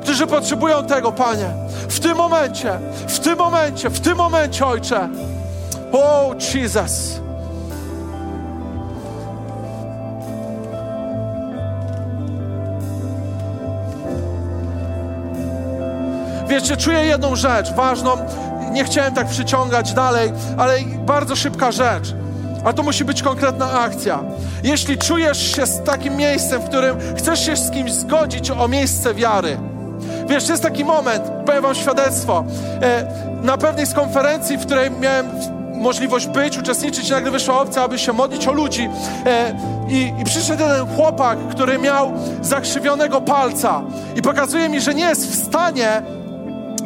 Którzy potrzebują tego, Panie. W tym momencie, w tym momencie, w tym momencie, Ojcze. Oh, Jesus. Wiecie, czuję jedną rzecz ważną. Nie chciałem tak przyciągać dalej, ale bardzo szybka rzecz. A to musi być konkretna akcja. Jeśli czujesz się z takim miejscem, w którym chcesz się z kimś zgodzić o miejsce wiary, wiesz, jest taki moment, powiem Wam świadectwo. E, na pewnej z konferencji, w której miałem możliwość być, uczestniczyć, nagle wyszła opcja, aby się modlić o ludzi. E, i, I przyszedł jeden chłopak, który miał zakrzywionego palca i pokazuje mi, że nie jest w stanie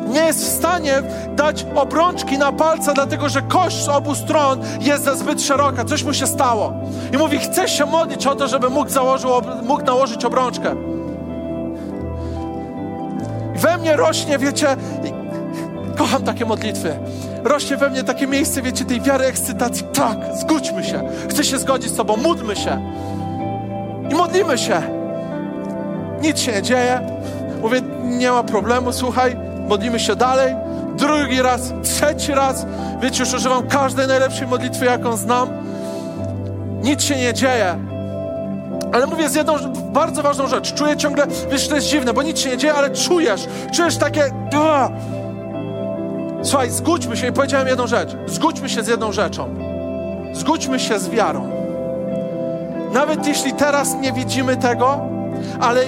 nie jest w stanie dać obrączki na palca, dlatego że kość z obu stron jest za zbyt szeroka. Coś mu się stało. I mówi, chcę się modlić o to, żeby mógł, założył, mógł nałożyć obrączkę. I we mnie rośnie, wiecie, kocham takie modlitwy. Rośnie we mnie takie miejsce, wiecie, tej wiary, ekscytacji. Tak, zgódźmy się. Chcę się zgodzić z Tobą, módlmy się. I modlimy się. Nic się nie dzieje. Mówię, nie ma problemu, słuchaj, modlimy się dalej, drugi raz, trzeci raz. Wiecie, już używam każdej najlepszej modlitwy, jaką znam. Nic się nie dzieje. Ale mówię z jedną bardzo ważną rzecz. Czuję ciągle, wiesz, to jest dziwne, bo nic się nie dzieje, ale czujesz, czujesz takie... Słuchaj, zgódźmy się i powiedziałem jedną rzecz. Zgódźmy się z jedną rzeczą. Zgódźmy się z wiarą. Nawet jeśli teraz nie widzimy tego, ale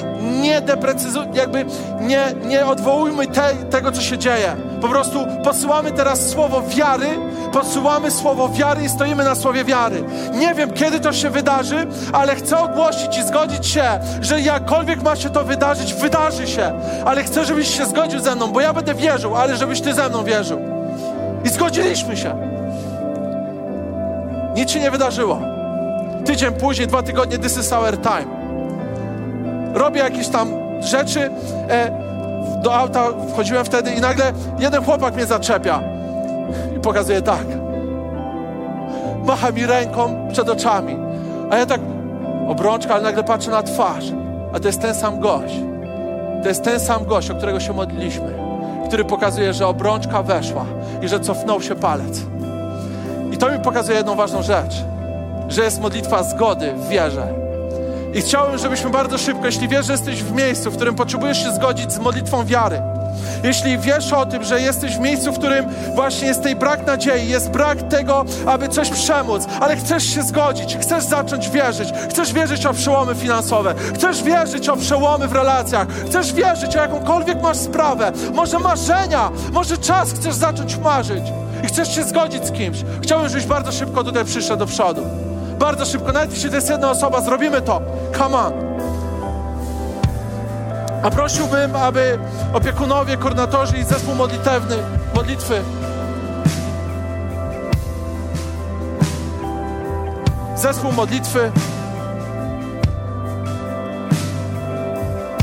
nie deprecyzujmy, jakby nie, nie odwołujmy te, tego, co się dzieje. Po prostu posyłamy teraz słowo wiary, posyłamy słowo wiary i stoimy na słowie wiary. Nie wiem, kiedy to się wydarzy, ale chcę ogłosić i zgodzić się, że jakkolwiek ma się to wydarzyć, wydarzy się. Ale chcę, żebyś się zgodził ze mną, bo ja będę wierzył, ale żebyś ty ze mną wierzył. I zgodziliśmy się. Nic się nie wydarzyło. Tydzień później, dwa tygodnie, this is our time robię jakieś tam rzeczy. E, do auta wchodziłem wtedy i nagle jeden chłopak mnie zaczepia i pokazuje tak. Macha mi ręką przed oczami. A ja tak, obrączka, ale nagle patrzę na twarz. A to jest ten sam gość. To jest ten sam gość, o którego się modliliśmy, który pokazuje, że obrączka weszła i że cofnął się palec. I to mi pokazuje jedną ważną rzecz, że jest modlitwa zgody w wierze i chciałbym, żebyśmy bardzo szybko, jeśli wiesz, że jesteś w miejscu, w którym potrzebujesz się zgodzić z modlitwą wiary, jeśli wiesz o tym, że jesteś w miejscu, w którym właśnie jest tej brak nadziei, jest brak tego, aby coś przemóc, ale chcesz się zgodzić, chcesz zacząć wierzyć, chcesz wierzyć o przełomy finansowe, chcesz wierzyć o przełomy w relacjach, chcesz wierzyć o jakąkolwiek masz sprawę, może marzenia, może czas chcesz zacząć marzyć i chcesz się zgodzić z kimś. Chciałbym, żebyś bardzo szybko tutaj przyszedł do przodu. Bardzo szybko, nawet jeśli to jest jedna osoba, zrobimy to. Come on. A prosiłbym, aby opiekunowie, koordynatorzy i zespół modlitewny, modlitwy zespół modlitwy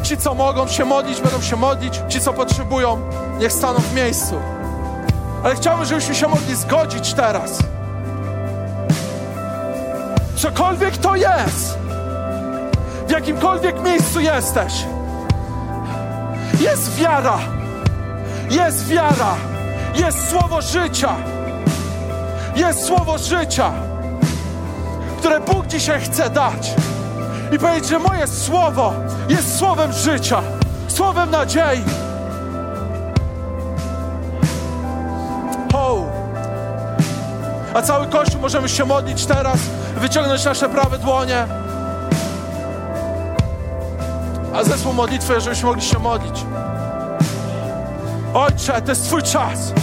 Ci, co mogą się modlić, będą się modlić. Ci, co potrzebują, niech staną w miejscu. Ale chciałbym, żebyśmy się mogli zgodzić teraz cokolwiek to jest, w jakimkolwiek miejscu jesteś, jest wiara, jest wiara, jest słowo życia, jest słowo życia, które Bóg dzisiaj chce dać. I powiedzieć, że moje słowo jest słowem życia, słowem nadziei. A cały Kościół możemy się modlić teraz wyciągnąć nasze prawe dłonie. A zespół modlitwy, żebyśmy mogli się modlić. Ojcze, to jest Twój czas.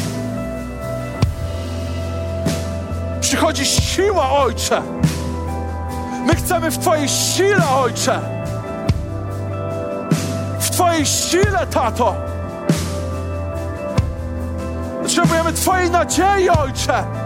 Przychodzi siła, Ojcze. My chcemy w Twojej sile, Ojcze. W Twojej sile, tato. Potrzebujemy Twojej nadziei, Ojcze.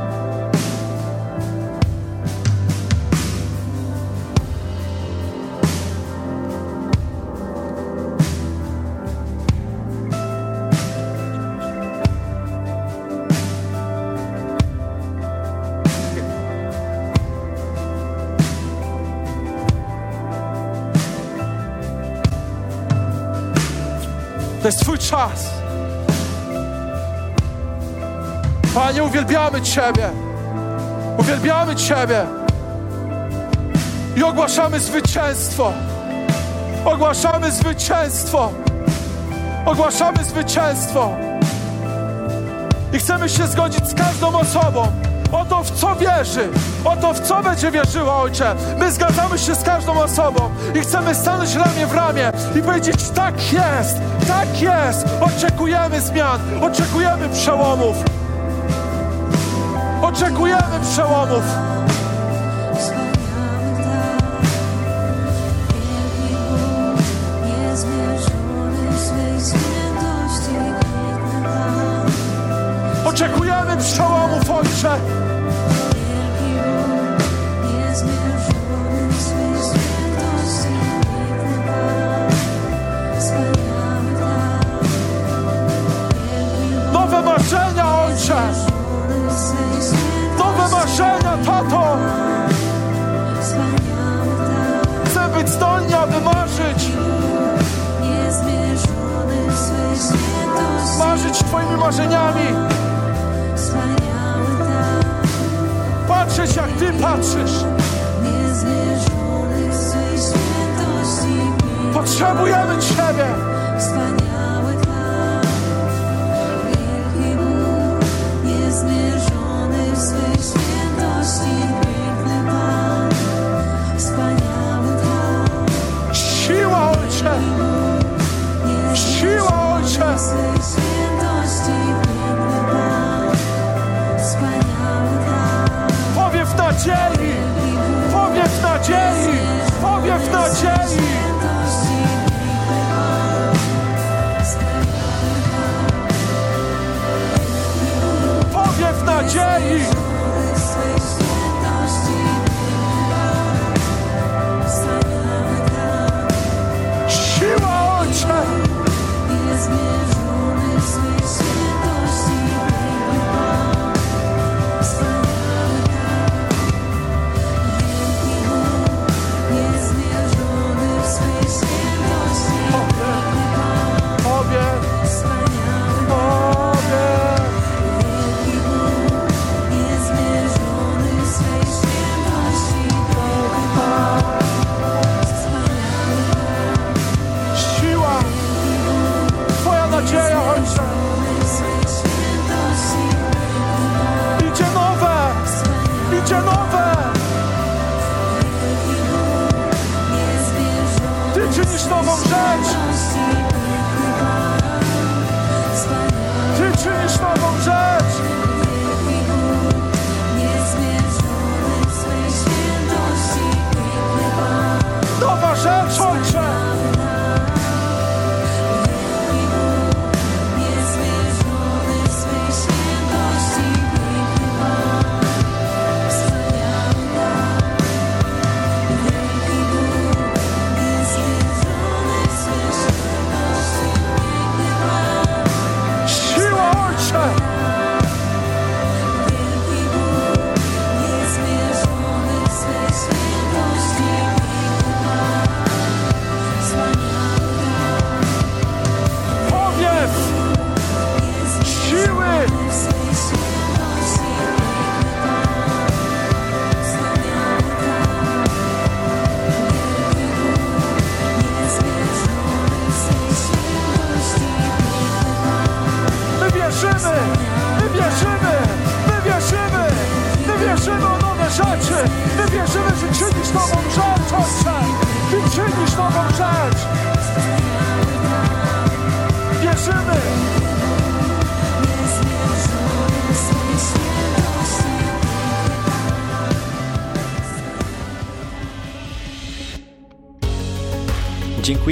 Czas. Panie, uwielbiamy Ciebie. Uwielbiamy Ciebie. I ogłaszamy zwycięstwo. Ogłaszamy zwycięstwo. Ogłaszamy zwycięstwo. I chcemy się zgodzić z każdą osobą o to, w co wierzy, o to, w co będzie wierzyła, Ojcze. My zgadzamy się z każdą osobą i chcemy stanąć ramię w ramię i powiedzieć: tak jest, tak jest. Oczekujemy zmian, oczekujemy przełomów. Oczekujemy przełomów. Dar, wielki Bóg, Nowe marzenia, Ojcze. Nowe marzenia, tato. Chcę być zdolni, aby marzyć. Marzyć Twoimi marzeniami. Patrzysz. Potrzebujemy Ciebie. Nadziei. Powiew nadziei.